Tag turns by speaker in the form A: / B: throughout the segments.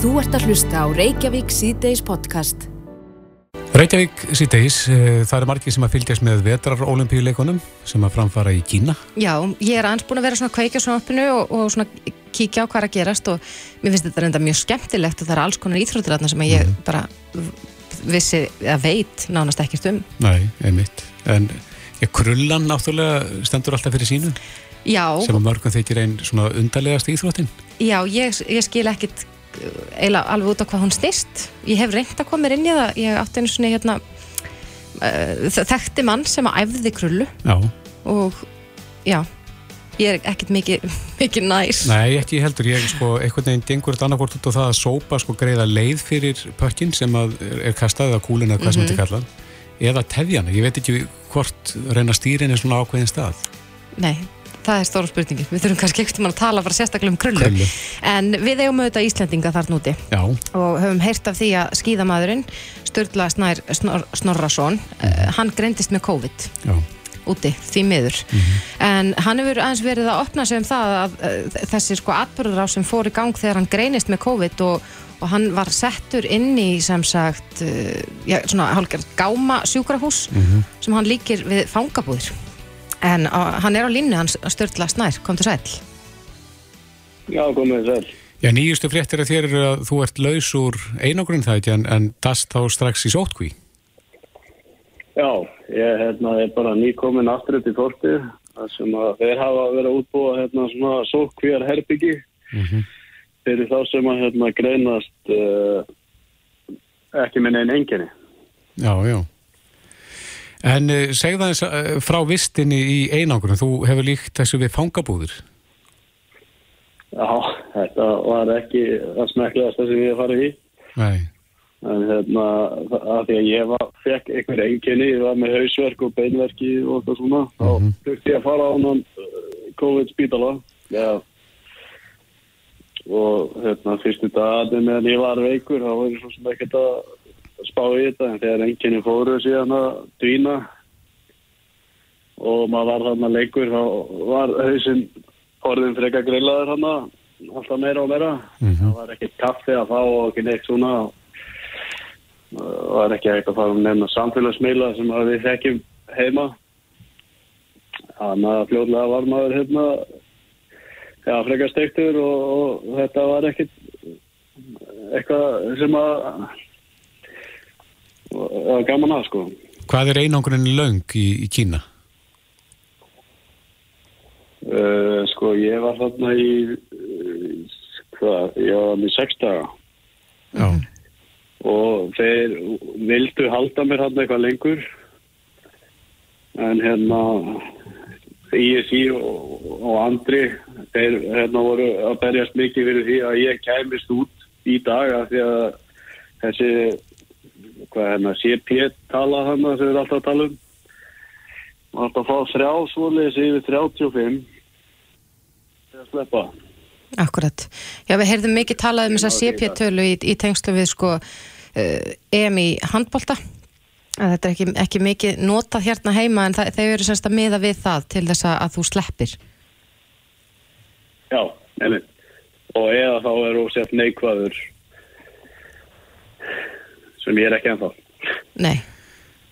A: Þú ert að hlusta á Reykjavík síðdeis podcast.
B: Reykjavík síðdeis, eh, það eru margir sem að fylgjast með vetrarólimpíuleikunum sem að framfara í Kína.
C: Já, ég er aðeins búin að vera svona að kveika svona uppinu og, og svona kíkja á hvað er að gerast og mér finnst þetta reynda mjög skemmtilegt og það er alls konar íþróttir sem ég
B: Mhm.
C: bara vissi að veit nánast ekkert um.
B: Nei, einmitt. En ja, krullan náttúrulega stendur alltaf fyrir sínu
C: Já,
B: sem að mörgum þykir einn svona undarlegast íþróttin.
C: já, ég, ég skil ekkert uh, eiginlega alveg út á hvað hún styrst. Ég hef reynd að koma mér inn í það. Ég átti einu svona hérna uh, þekkti mann sem að æfði krullu
B: Já.
C: og já, ég er ekkert mikið, mikið næs.
B: Nei, ekki heldur. Ég sko, einhvern veginn gengur þetta annarkvort út á það að sópa sko greiða leið fyrir pökkin sem að er, er kastað eða kúlin eða hvað sem þetta er kallað eða tefjana. Ég veit ekki hvort reyna stýrin er svona ákveðin stað.
C: Nei, það er stóra spurningin. Við þurfum kannski ekkert að tala bara sérstaklega um krullu.
B: Krullu.
C: En við eigum auðvitað Íslendinga þarna úti
B: Já.
C: og höfum heyrt af því að skíðamaðurinn Sturla Snær Snor, Snorrason uh, hann greindist með COVID
B: Já.
C: úti, því miður en hann hefur aðeins verið að opna sig um það að uh, þessi sko atbyrður á sem fór í gang þegar hann greinist með COVID og, og hann var settur inn í sem sagt uh, já, svona hálfgerð gáma sjúkrahús
B: Mhm.
C: sem hann líkir við fangabúðir en uh, hann er á línu, hann Sturla Snær, kom til sæl
D: Já, komið þér.
B: Já, nýjustu fréttir að þér eru að þú ert laus úr einogrun það ekki en, en dast þá strax í sótkví.
D: Já, ég hérna, er bara nýkomin aftur upp í þar sem að þeir hafa verið að útbúa hérna, svona sókvíjar herbyggi
B: Mhm.
D: fyrir þá sem að hérna, greinast uh, ekki með neinn enginni.
B: Já, já. En uh, segð aðeins uh, frá vistinni í einogrun, þú hefur líkt þessu við fangabúður.
D: Já, þetta var ekki það smekkilegasta sem ég farið í.
B: Nei.
D: En hérna, að því að ég var, fekk einhver enginni, ég var með hausverk og beinverki og eitthvað svona, þá þurfti ég að fara á hann COVID-spítala. Já. Og hérna, fyrstu dagarnir meðan ég var veikur, þá var ég svo sem ekkert að spá í þetta, en þegar enginni fóru síðan að dvína og maður var þarna leikur, þá var hausinn orðin frekar grillaður hann alltaf meira og meira.
B: Mhm.
D: Það var ekkert kaffi að fá og ekki neitt svona það var ekki eitthvað að fara um nefna samfélagsmeila sem við þekkjum heima þannig að fljóðlega var maður hérna já, frekar steiktur og, og þetta var ekkit eitthvað sem að var gaman að sko
B: Hvað er einogrun löng í, í Kína?
D: uh, sko ég var þarna í hvað, ég var með sex daga
B: Já.
D: og þeir vildu halda mér hann eitthvað lengur en hérna ISI og, og Andri þeir hérna voru að berjast mikið fyrir því að ég kæmist út í dag af því að þessi hvað hérna CP tala hann sem við erum alltaf að tala um og alltaf að fá þrjá svoleiðis yfir 35 til að sleppa
C: Akkurat. Já, við heyrðum mikið talað um þessa CP-tölu í, í tengslu við sko uh, EM í handbolta að þetta er ekki, ekki mikið notað hérna heima en það, þeir eru semst að miða við það til þess að, að þú sleppir.
D: Já, nefnir. Og eða þá er ósett neikvæður sem ég er ekki ennþá.
C: Nei.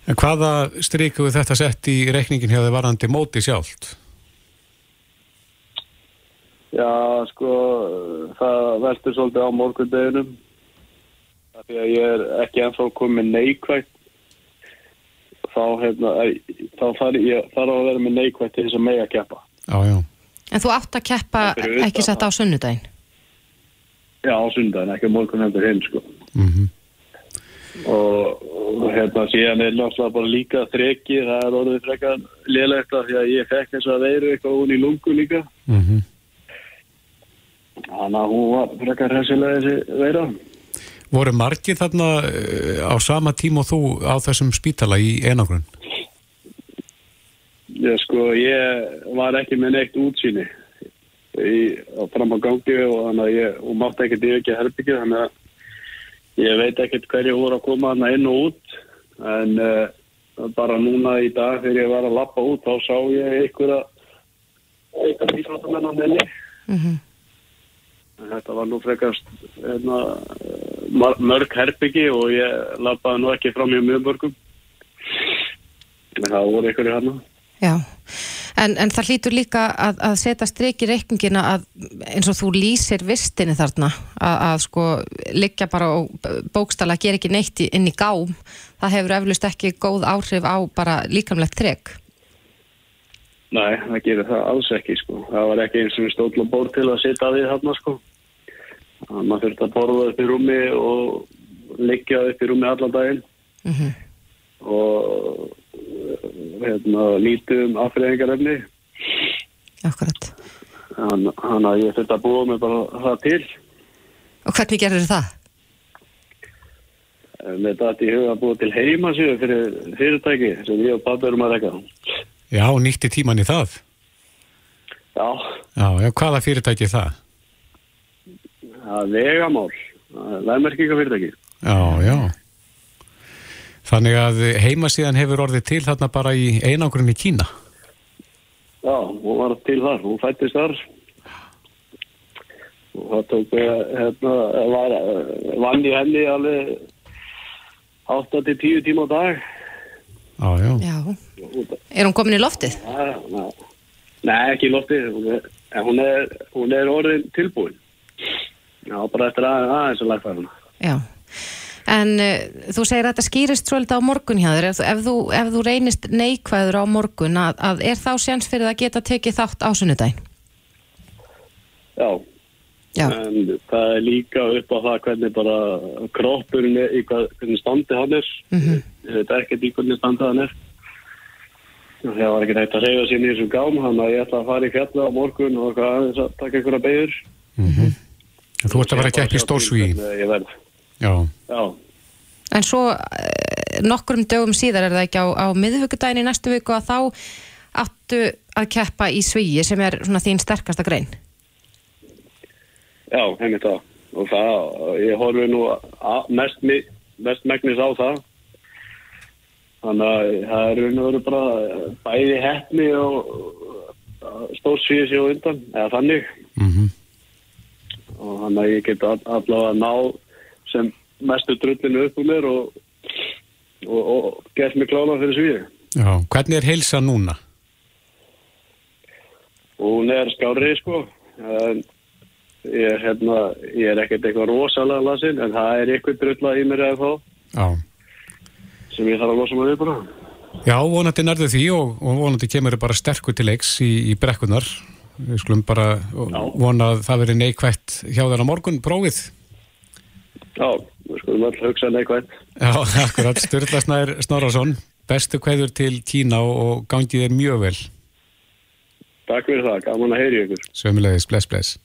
B: En hvaða stríku við þetta sett í reikningin hjá þið varandi móti sjálft?
D: Já, sko, það veldur svolítið á morgundeginum. Af Því að ég er ekki ennþá komið neikvægt. Þá, hérna, æ, þá þarf ég þarf að vera með neikvægt til þess að mega keppa.
B: Já, já.
C: En þú átt að keppa ekki sett á sunnudaginn.
D: Já, á sundaginn, ekki morgun heldur hinn, sko.
B: Mm
D: og, og hérna síðan er náttúrulega bara líka þreki það er orðið frekar lélegt af því að ég fekk þess að veiru eitthvað hún í lungu líka
B: Mhm.
D: þannig að hún var frekar hessilega þessi veira
B: Voru margir þarna eh, á sama tíma og þú á þessum spítala í einogrun?
D: ég sko ég var ekki með neitt útsýni í, fram á gangi og að ég og mátti ekkert yfir ekki herbyggju þannig að ég veit ekkert hverju voru að koma hana inn og út en uh, bara núna í dag þegar ég var að lappa út þá sá ég einhverja einhverja íþróttamenn á minni
C: Mm
D: Þetta var nú frekast hérna, mar- mörg herbyggi og ég lappaði nú ekki fram hjá mjög mörgum. En það voru í hana.
C: Já, en, en það hlýtur líka að, að setja strik í reikningina að eins og þú lýsir vistinni þarna að, að sko liggja bara og bókstala að gera ekki neitt inn í gám það hefur eflust ekki góð áhrif á bara líkamlegt trek
D: Nei, það gerir það alls ekki, sko. Það var ekki eins og við stóðlum bór til að sitja við þarna, sko. Að maður þurfti að borða upp í rúmi og liggja upp í rúmi allan daginn
C: mm
D: og hérna, lítið um affriðingarefni.
C: Akkurat
D: Þannig að ég þurfti að búa mig bara það til.
C: Og hvernig gerir það?
D: Með þetta í huga að búa til heimasíðu fyrir fyrirtæki sem ég og pabbi erum að rekka.
B: Já, nýtti tíman í það.
D: Já,
B: Já, já, hvaða fyrirtæki er það?
D: það er vegamál. Lægmerkinga fyrirtæki.
B: Já, já. Þannig að heimasíðan hefur orðið til þarna bara í einangrunni Kína.
D: Já, hún var til þar, hún fættist þar og það tók eh, hérna, var, eh, vann í henni alveg 8-10 tíma á dag
B: Já, já.
C: Já Er hún komin í loftið?
D: ja, ja. Nei, ekki í lofti hún er, en hún er, hún er orðin tilbúin Já, bara eftir að aðeins að lægfæra hana
C: Já En uh, þú segir að þetta skýrist svolítið á morgun hjá þér, ef, þú- ef, þú, ef þú reynist neikvæður á morgun að, að er þá séns fyrir að geta tekið þátt á sunnudaginn?
D: Já,
C: Já,
D: en það er líka upp á það hvernig bara kroppurinn er, í hvað, hvernig standi hann er.
C: Mhm.
D: ég veit ekkert í hvernig standi hann er. Það var ekki hægt að segja sér í þessum gám þannig að ég ætla að fara í fjalla á morgun og eitthvað aðeins að taka einhverja beður
B: Þú ert að vera að keppa í stórsvíi.
D: ég verð,
B: Já,
D: já,
C: en svo uh, nokkrum dögum síðar er það ekki á, á miðvíkudaginn í næstu viku að þá áttu að keppa í svíi sem er svona þín sterkasta grein.
D: já, heimitt það. Og það, ég horfi nú mest, mest megnis á það. Þannig að það er raun og veru bara bæði heppni og stórsvíði sér á undan eða þannig.
B: Mhm.
D: og þannig að ég get all- allavega ná sem mestu drullinu upp úr mér og, og, og gert mig klála fyrir svíði.
B: Já, hvernig er heilsa núna?
D: Hún er skárið sko, en ég er, hérna, ég er ekkert eitthvað rosalega lasin, en það er eitthvað drulla í mér eða þá
B: Já.
D: sem ég þarf að losa mig við bara.
B: Já, vonandi nærðu því og, og vonandi kemur þið bara sterkur til leiks í, í brekkunar. Við skulum bara
D: Já.
B: vona að það veri neikvætt hjá á morgun prófið.
D: Já, við skulum öll hugsa neikvægt.
B: Já, akkurat, Sturla Snær Snorarsson, bestu kveður til Kína og, gangið þér mjög vel.
D: Takk fyrir það, gaman að heyri ykkur.
B: Sömulegis, bless, bless.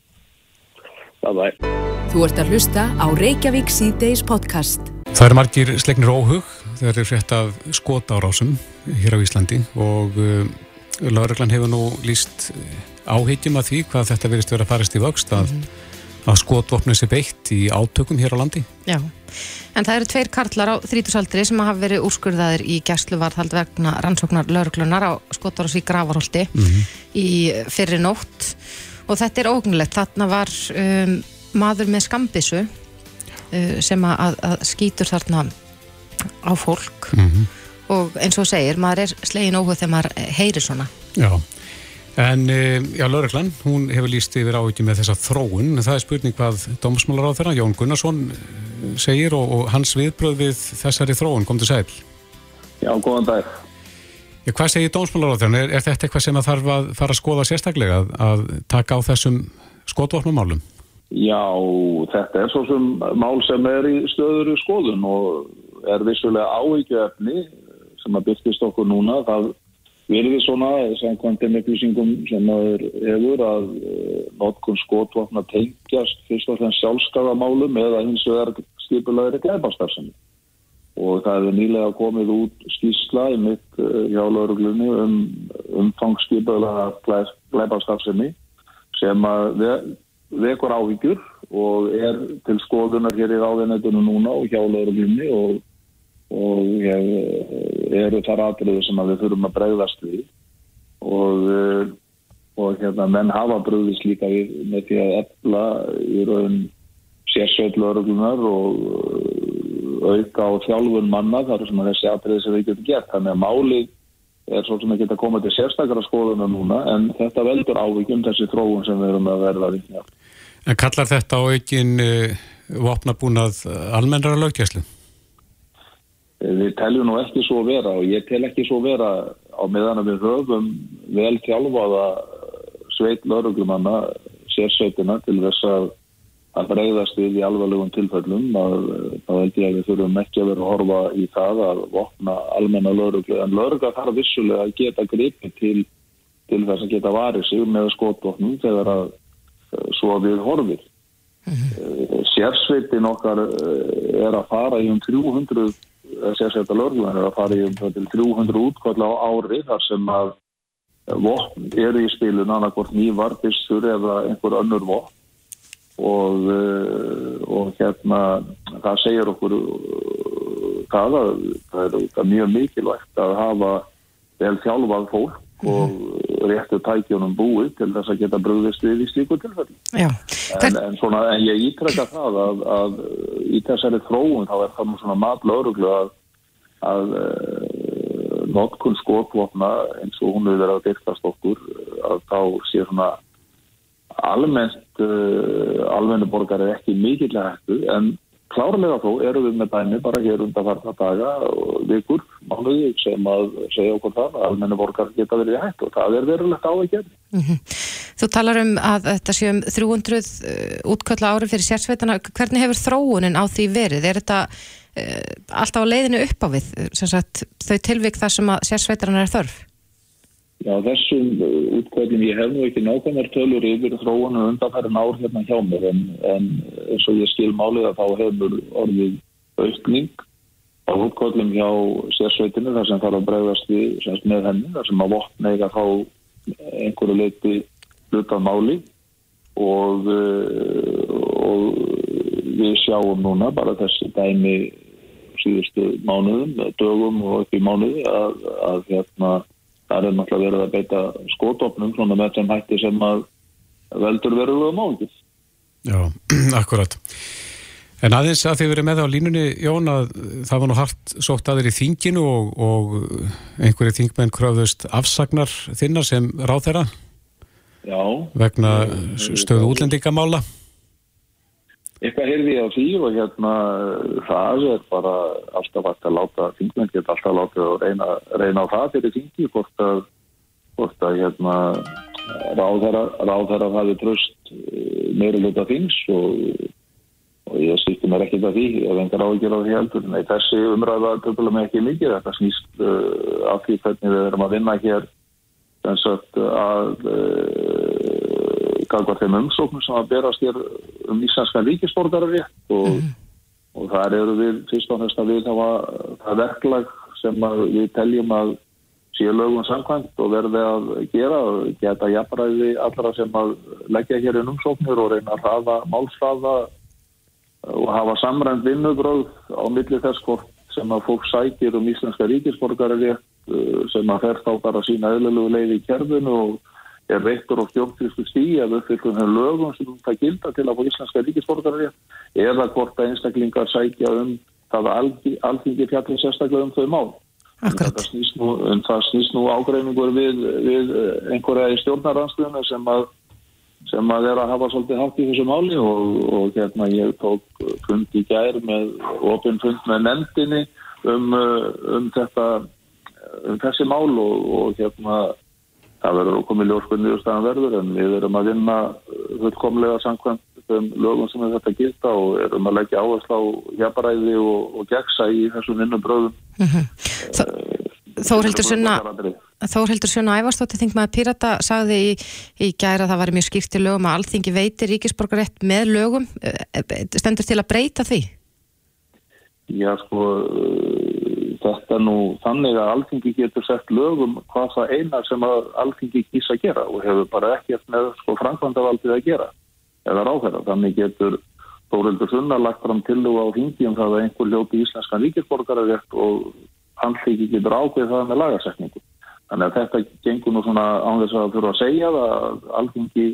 D: Bye bye.
A: Þú ert að hlusta á Reykjavík C-Days podcast.
B: Það eru margir slegnir óhug þegar þeir frétt af skotárásum hér á Íslandi og uh, lauruglan hefur nú líst áhyggjum að því hvað þetta verist vera að farast í vöxt að, að skotvopnum sé beitt í átökum hér á landi.
C: Já, en það eru tveir karlar á þrítusaldri sem hafa verið úrskurðaðir í gæsluvarðhald vegna rannsóknar lauruglunar á skotarás í Gravarholti í fyrri nótt og þetta er ógnulegt. Þarna var um, maður með skambissu uh, sem að, að skýtur þarna á fólk og eins og segir, maður er slegin óhuga þegar maður heyrir svona.
B: Já, en uh, já, lauruglan, hún hefur líst yfir áhyggjum með þessa þróun. Það er spurning hvað dómsmálar á þeirra, Jón Gunnarsson eh, segir og, og hans viðbröð við þessari þróun, kom til sæl.
E: Já, góðan dag.
B: Já, hvað segir dómsmálar á þeirra? Er, er þetta eitthvað sem að þarf að fara að skoða sérstaklega, að, að taka á þessum skotvopnumálum?
E: Já, þetta er svo sem mál sem er í stöður skoðun og er vissulega áhyggjöfni sem að byrkist okkur núna. Það verður svona, samkvæmt þeim upplýsingum sem maður hefur, að uh, notkun skotvopna tengjast fyrst og fremst sjálfskagamálum eða hins vegar skipulegri glæbastarfsemi. Og það hefur nýlega komið út skísla í mitt uh, hjá lauruglunni um umfangsskipulega glæbastarfsemi sem að ve- vekur áhyggjur og er til skoðunar hér í ráðinættinu núna og hjá lauruglunni og, og ég, eru þar atriðu sem að við þurfum að bregðast við og uh, og hérna menn hafa brúðist líka við með því að efla í raun sérsveit lauruglunar og uh, auka á þjálfun manna þar sem að þessi atriði sem við getum gert þannig að málið er svo sem að geta komað til sérstakara skoðuna núna en þetta veldur ávíkjum þessi þróun sem við erum að verða vikna.
B: En kallar þetta á aukin uh, vopnabúnað almennara löggjæslu?
E: Við teljum nú ekki svo vera og ég tel ekki svo vera á meðan við höfum vel þjálfaða sveit lauruglumanna sérsveitina til þess að að breyðast við í alvarlegum tilfellum. Að þá held ég að við þurfum ekki að vera að horfa í það að vopna almenna lauruglu en laurugla þarf vissulega að geta gripið til, til þess að geta varið sig með skotvopnum þegar að eh, svo við horfir. Mm -hmm. sérsveitin okkar eh, er að fara í um 300 sérsveita lauruglu er að fara í um 300 útkvall á ári þar sem að vopn eru í spilun annarkort nývar, byssur eða einhver önnur vopn og, eh, og hérna það segir okkur eh, það að það er, mjög mikilvægt að hafa vel þjálfað fólk. Og réttu tækjónum búið til þess að geta bröðist við í slíku tilfelli. En, en, svona, en ég ítrekka það að, að í þessari þróun þá er það mjög svona matlöðruglu að, að eh, notkun skotvopna eins og hún hefur verið að byrkast okkur að þá sé svona almennt uh, almennu borgar er ekki mikillega hættu en klárlega þó eru við með dæmi bara hér undan farna daga og vikur, mánuði sem að segja okkur það að almennu borgar geta verið hættu og það er verulegt á að gera.
C: Mm -hmm. Þú talar um að þetta séum 300 uh, útkölla ári fyrir sérsveitana. Hvernig hefur þróunin á því verið? Er þetta uh, alltaf á leiðinu upp á við, sagt, þau tilvík þar sem að sérsveitarna er þörf?
E: Já, þessum uh, útkvæðin ég hef nú ekki nákvæmar tölur yfir þróunum undanfærin ár hérna hjá mér en, en eins og ég skil málið að þá hefur orðið aukning á útkvæðin hjá sérsveitinu þar sem þarf að bregðast við með henni þar sem að vopna eiga þá einhverju leiti hlutað máli. Og, uh, og við sjáum núna bara þessi dæmi síðustu mánuðum, dögum og upp í mánuði að, að hérna það er náttúrulega verið að beita skótopnum svona með þeim hætti sem að veldur verulega málið.
B: Já, akkurat. En aðeins að þið verið með á línunni, Jón, að það var nú hart sótt aðeir í þinginu og, og einhverju þingmenn kröðust afsagnar þinnar sem ráð þeirra
E: Já.
B: vegna stöðu útlendingamála
E: eitthvað heyrði ég á því og hérna það er bara alltaf að láta þingmenn geta alltaf að láta og reyna, reyna á það fyrir þingi hvort að, hvort að hérna ráðherra hafi tröst eh, meira luta þings og, og ég sýtti mér ekkert af því ef engar ágjör á því heldur. Nei þessi umræða tökulega með ekki mikið. Þetta snýst uh, af því hvernig við erum að vinna hér að uh, gagvar þeim umsóknum sem að berast hér um íslenskan ríkisborgararétt og, mm. og þar eru við fyrst og að við hafa það verklag sem við teljum að síðan lögum samkvæmt og verði að gera og geta jafnræði allra sem að leggja hér inn umsóknir og reyna að hafa málsraða og hafa samrænt vinnubröð á milli þess hvort sem að fólk sækir um íslenska ríkisborgararétt eh, sem að fer þá bara sína eðlulegu leið í kerfinu og er reyktur og stjórnfrísku stíi eða uppfyllum þeim lögum sem það gilda til að fá íslenska ríkisborgarar eða hvort að einstaklingar sækja um það að alþingi fjallir sérstaklega um þau mál.
C: Akkurat.
E: Það snýst nú, nú ágreiningur við, við einhverja í stjórnarransluðuna sem að sem að er að hafa svolítið hatt í þessu máli og, og hérna ég tók fund í gær með ofinn fund með nefndinni um, um þetta um þessi mál og, og hérna það verður að koma í ljóskunni og staðan verður en við erum að vinna fullkomlega samkvæmt um lögum sem er þetta gilda og erum að leggja áherslu á hjapparæði og, og gegsa í þessum vinnum bröðum mm
C: -hmm. Þórhildur Sunna Þórhildur Sunna Ævarstóttir þingmaður Pirata sagði í, í gæra að það var mjög skýrt í lögum að allþingi veitir ríkisborgarétt með lögum stendur til að breyta því?
E: Já sko þetta nú þannig að alþingi getur sett lögum hvað það eina sem að alþingi kýsa að gera og hefur bara ekkert með sko framkvæmdavaldið að gera eða ráðherra. Þannig getur Þórildur Sunna lagt fram tilluga á hingi um það að einhver ljóti íslenskan ríkisborgararétt og alþingi getur ákveð það með lagarsetningu.
F: Þannig að þetta gengur nú svona án þess að þurfa að segja að alþingi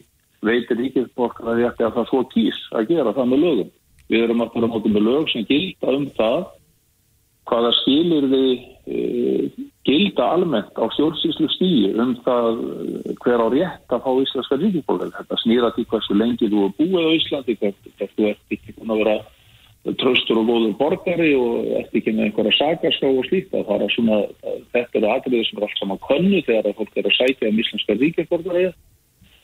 F: veitir þetta að það svo kýs að gera það með lögum. Við erum að fara mótið með lög sem gilda um það hvaða skilir við e, gilda almennt á stjórnsýslu stíi um það e, hver á rétt að fá íslenska ríkisborgar. Þetta snýra til hversu lengi þú er búið á Íslandi, hvert þú ert ekki búin að vera tröstur og góður borgari og ert ekki með einhverja sakarská og slíkt. Það er svona, þetta eru atriðið sem er allt saman könnu þegar fólk er að sækja um íslenska ríkisborgari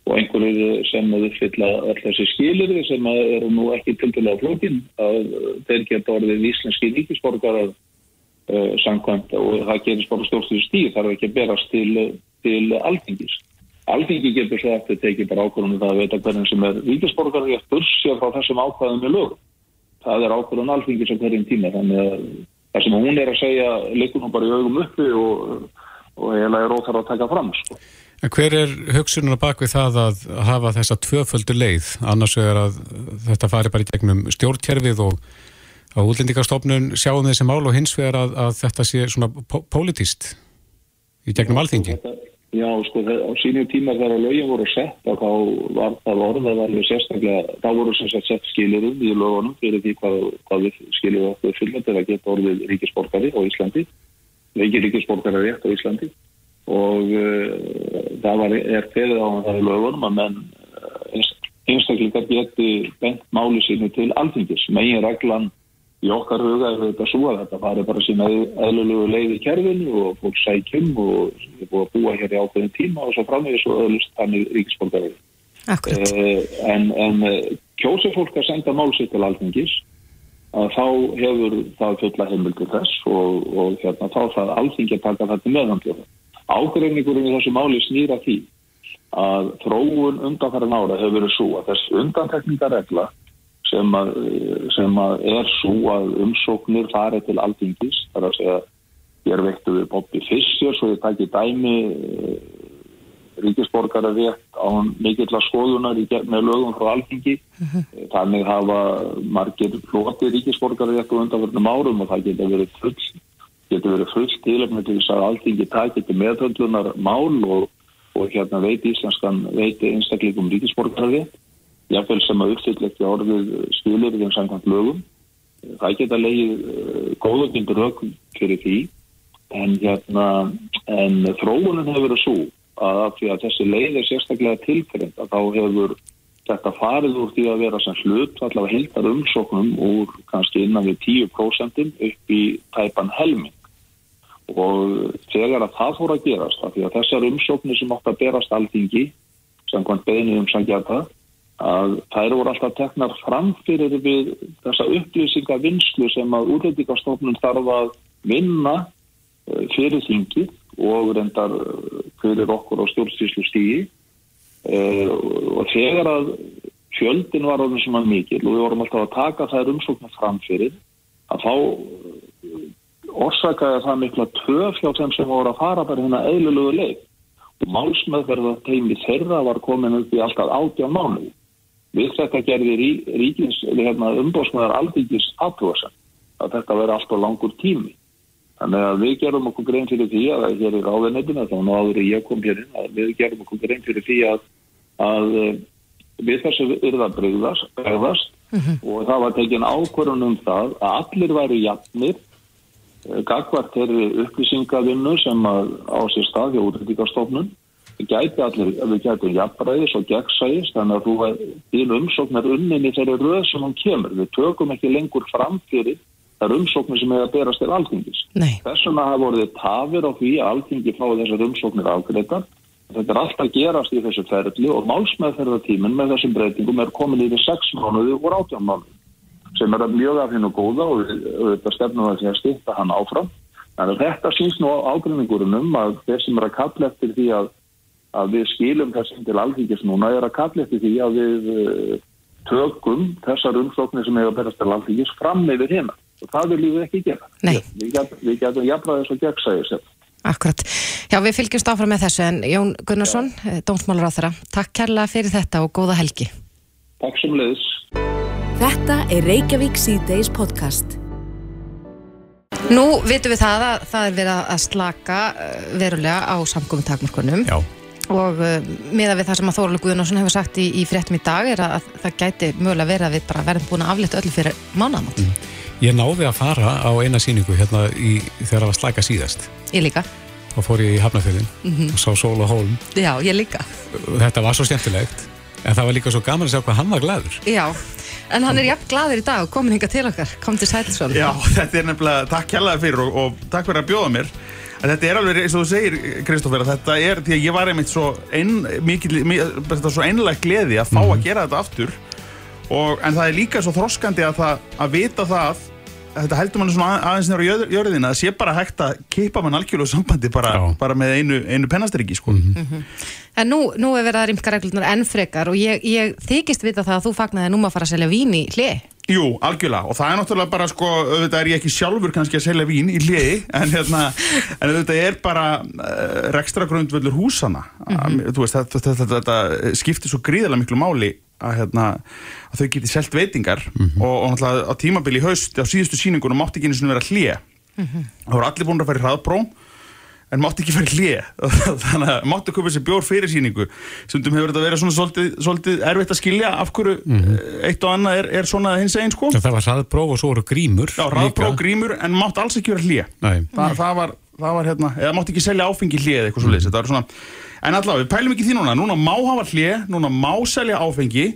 F: og einhverju sem uppfylla all þessi skilir sem eru nú ekki til dæla á flókin að þeir geta orðið íslenski ríkisborgarar samkvæmt og það gerist bara stjórnstu stíð þarf ekki að berast til, til alþingis. Alþingi getur svo eftir tekið bara ákvörðunum það að veita hvernig sem er ríkisborgarar ég börsja frá þessum ákvæðum með lög. Það er ákvörðun alþingis á hverjum tíma þannig að það sem hún er að segja leikur hún bara í augum uppi og, og eiginlega er óþar að taka fram sko.
B: En hver er hugsunar bak við það að hafa þessa tvöföldu leið annars er að þetta fari bara í gegnum stjórnkerfið og á útlendingarstofnun sjáum þessi mál og hins vegar að, að þetta sé svona pólitíst í gegnum alþingi?
F: Já, sko, á sínu tíma þegar lögin voru sett og þá var það orðað alveg sérstaklega, þá voru sem sagt sett skilurum í lögunum fyrir því hvað, hvað við skilurum okkur fyrir til að geta orðið ríkisborgari á Íslandi, veikir ríkisborgari rétt á Íslandi og uh, það var, er feðið á það í lögunum að menn uh, einstaklingar geti bent máli sínu til alþingis. Megin reglan í okkar huga er þetta svo að þetta fari bara sína eðlulegu leið í kerfinu og fólk sækjum og er búið að búa hér í ákveðin tíma og svo framvegis og öðlust þannig ríkisborgarið.
C: Akkurat.
F: Uh, en en kjósa fólk að senda mál sér til alþingis að þá hefur það fulla heimildi þess og, og hérna, þá það alþingi að taka þetta meðhandljóða. Ágreiningurinn í þessu máli snýra því að þróun undanfæra nára hefur verið svo að þess undantekningaregla sem, að, sem að er svo að umsóknir farið til alþingis. Þar að segja ég er veittu við Bobby Fischer svo ég tæki dæmi ríkisborgara rétt á mikill að skoðunar með lögum frá alþingi. Uh -huh. þannig hafa margir floti ríkisborgara rétt á undanfærnum árum og það geta verið full getur verið fullt tilöfni til þess að alltingi takir til meðhöldunar mál og, og hérna veiti íslenskan veiti einstaklingum ríkisborgarði jáfnveil sem að uppfylla ekki orðið skilir þeim samkvæmt lögum. Það geta leiðið góðakindur högg fyrir því. En hérna en þróunin hefur verið svo að, að þessi leið er sérstaklega tilfeyrind að þá hefur þetta farið úr því að vera sem hlut allavega hildar umsóknum úr kannski innan við 10% upp í tæpan helming. Og þegar að það fór að gerast af því að þessar umsóknir sem átt að berast alþingi sem hvern beðinu um sangjata að þær voru alltaf teknar framfyrir við þessa upplýsinga vinslu sem að útlendingastofnun þarf að vinna fyrir þingi og reyndar fyrir okkur á stjórnstíslu stígi og þegar að fjöldin var orðin sem að mikil og við vorum alltaf að taka þær umsóknar framfyrir að þá orsakaði það mikla töf hjá þeim sem voru að fara bara hérna eðlulegu leið. Og málsmeðverða teimi þeirra var komin upp í alltaf átjá mánu við þetta gerði rí, ríkins hérna, umbósmaðar aldingis aðtúasen að þetta veri alltaf langur tími þannig að við gerum okkur grein fyrir því að það er ráðanettina þá náður ég kom hér inn að við gerum okkur grein fyrir því að, að við þessu yrða breyðast, breyðast uh -huh. og það var tekin ákvörðun um það að allir væri jafnir gagvart þeirri upplýsingavinnu sem að á sér stað hjá útlendingastofnun gæti allir, við gætum jafnræðis og gegnsæðis þannig að þú er til umsóknar unninni þeirri röð sem hann kemur. Við tökum ekki lengur fram fyrir þar umsóknir sem hefur berast til alþingis. Þess vegna hafa voruð tafir á því að alþingi fái þessar umsóknir afgreitar þetta er alltaf gerast í þessu ferli og málsmeðferðartíminn með þessum breytingum er komin yfir 6 mánuði og 18 mánuði sem er mjög af hennu góða og þetta stefnum að því að styrta hann áfram. Þannig að þetta syns nú ágreiningurinnum að þeir sem er að kalla eftir því að, að við skilum þessum til alþýkis núna er að kalla eftir því að við uh, tökum þessar umsóknir sem hefur að berast til alþýkis fram yfir hérna. Og það viljum við ekki gera.
C: Nei.
F: Við getum jafnræðis og gegnsæðis þetta.
C: Akkurat. Já, við fylgjumst áfram með þessu en Jón Gunnarsson, dómsmálur á þeirra, takk kærlega fyrir þetta og góða helgi.
F: Takk sem leiðis.
A: Þetta er Reykjavík C-Days podcast.
C: Nú vitum við það að það er verið að slaka uh, verulega á samkominn takmörkunum
B: Já,
C: og uh, miða við það sem að Þóralega Guðnarsson hefur sagt í, í fréttum í dag er að það gæti mögulega verið að við bara verðum búin að aflita öllu fyrir mánaðamót.
B: ég náði að fara á eina sýningu hérna í, þegar það var slæka síðast
C: Ég líka.
B: og fór ég í Hafnafjörðin og sá Sól og Hólm
C: Já, ég líka.
B: þetta var svo skemmtilegt en það var líka svo gaman að sjá hvað hann var glæður
C: Já, en hann er jafn glaður í dag og komin hinga til okkar. Kom til Sælsson.
G: Já, þetta er nefnilega, takk kjallaði fyrir og, og takk fyrir að bjóða mér En þetta er alveg, eins og þú segir, Kristófer, að þetta er, því að ég var einmitt svo, ein, mikil, mikil, svo einlega gleði að fá að gera þetta aftur. Og, En það er líka svo þroskandi að, það, að vita það, að þetta heldur mann svona að- aðeins nýra jörð, jörðina, að sé bara hægt að keipa mann algjörlega sambandi bara, bara með einu, einu pennastriki, sko.
C: En nú, nú er verið að rýmka reglunar enn frekar og ég, ég þykist vita það að þú fagnaði nú maður að fara að selja vín í hlið.
G: Jú, algjörlega, og það er náttúrulega bara sko, auðvitað er ég ekki sjálfur kannski að selja vín í hliði, en hérna en auðvitað er bara uh, rekstra grundvöldur húsana mm þú veist, þetta, þetta, þetta, þetta skiptir svo gríðarlega miklu máli að, hérna, að þau geti selt veitingar. Og, og náttúrulega á tímabili í haust á síðustu síningunum mátti ekki einu sinni vera hlið það voru allir búin að fara í hraðbróm en mátti ekki fara í hlið þannig að mátti að köpa sér bjór fyrir síningu stundum hefur þetta verið svona svolítið, svolítið erfitt að skilja af hverju eh, eitt og annað er, er svona hins einn sko.
B: Það var hraðbróf og svo voru grímur
G: Já, rafbró grímur en mátti alls ekki vera hlið
B: Nei.
G: Þa, það var, það var hérna eða mátti ekki selja áfengi hlið eða eitthvað svo leiðis mm. svona, en allavega, við pælum ekki því núna. Núna má hafa hlið, núna má selja áfengi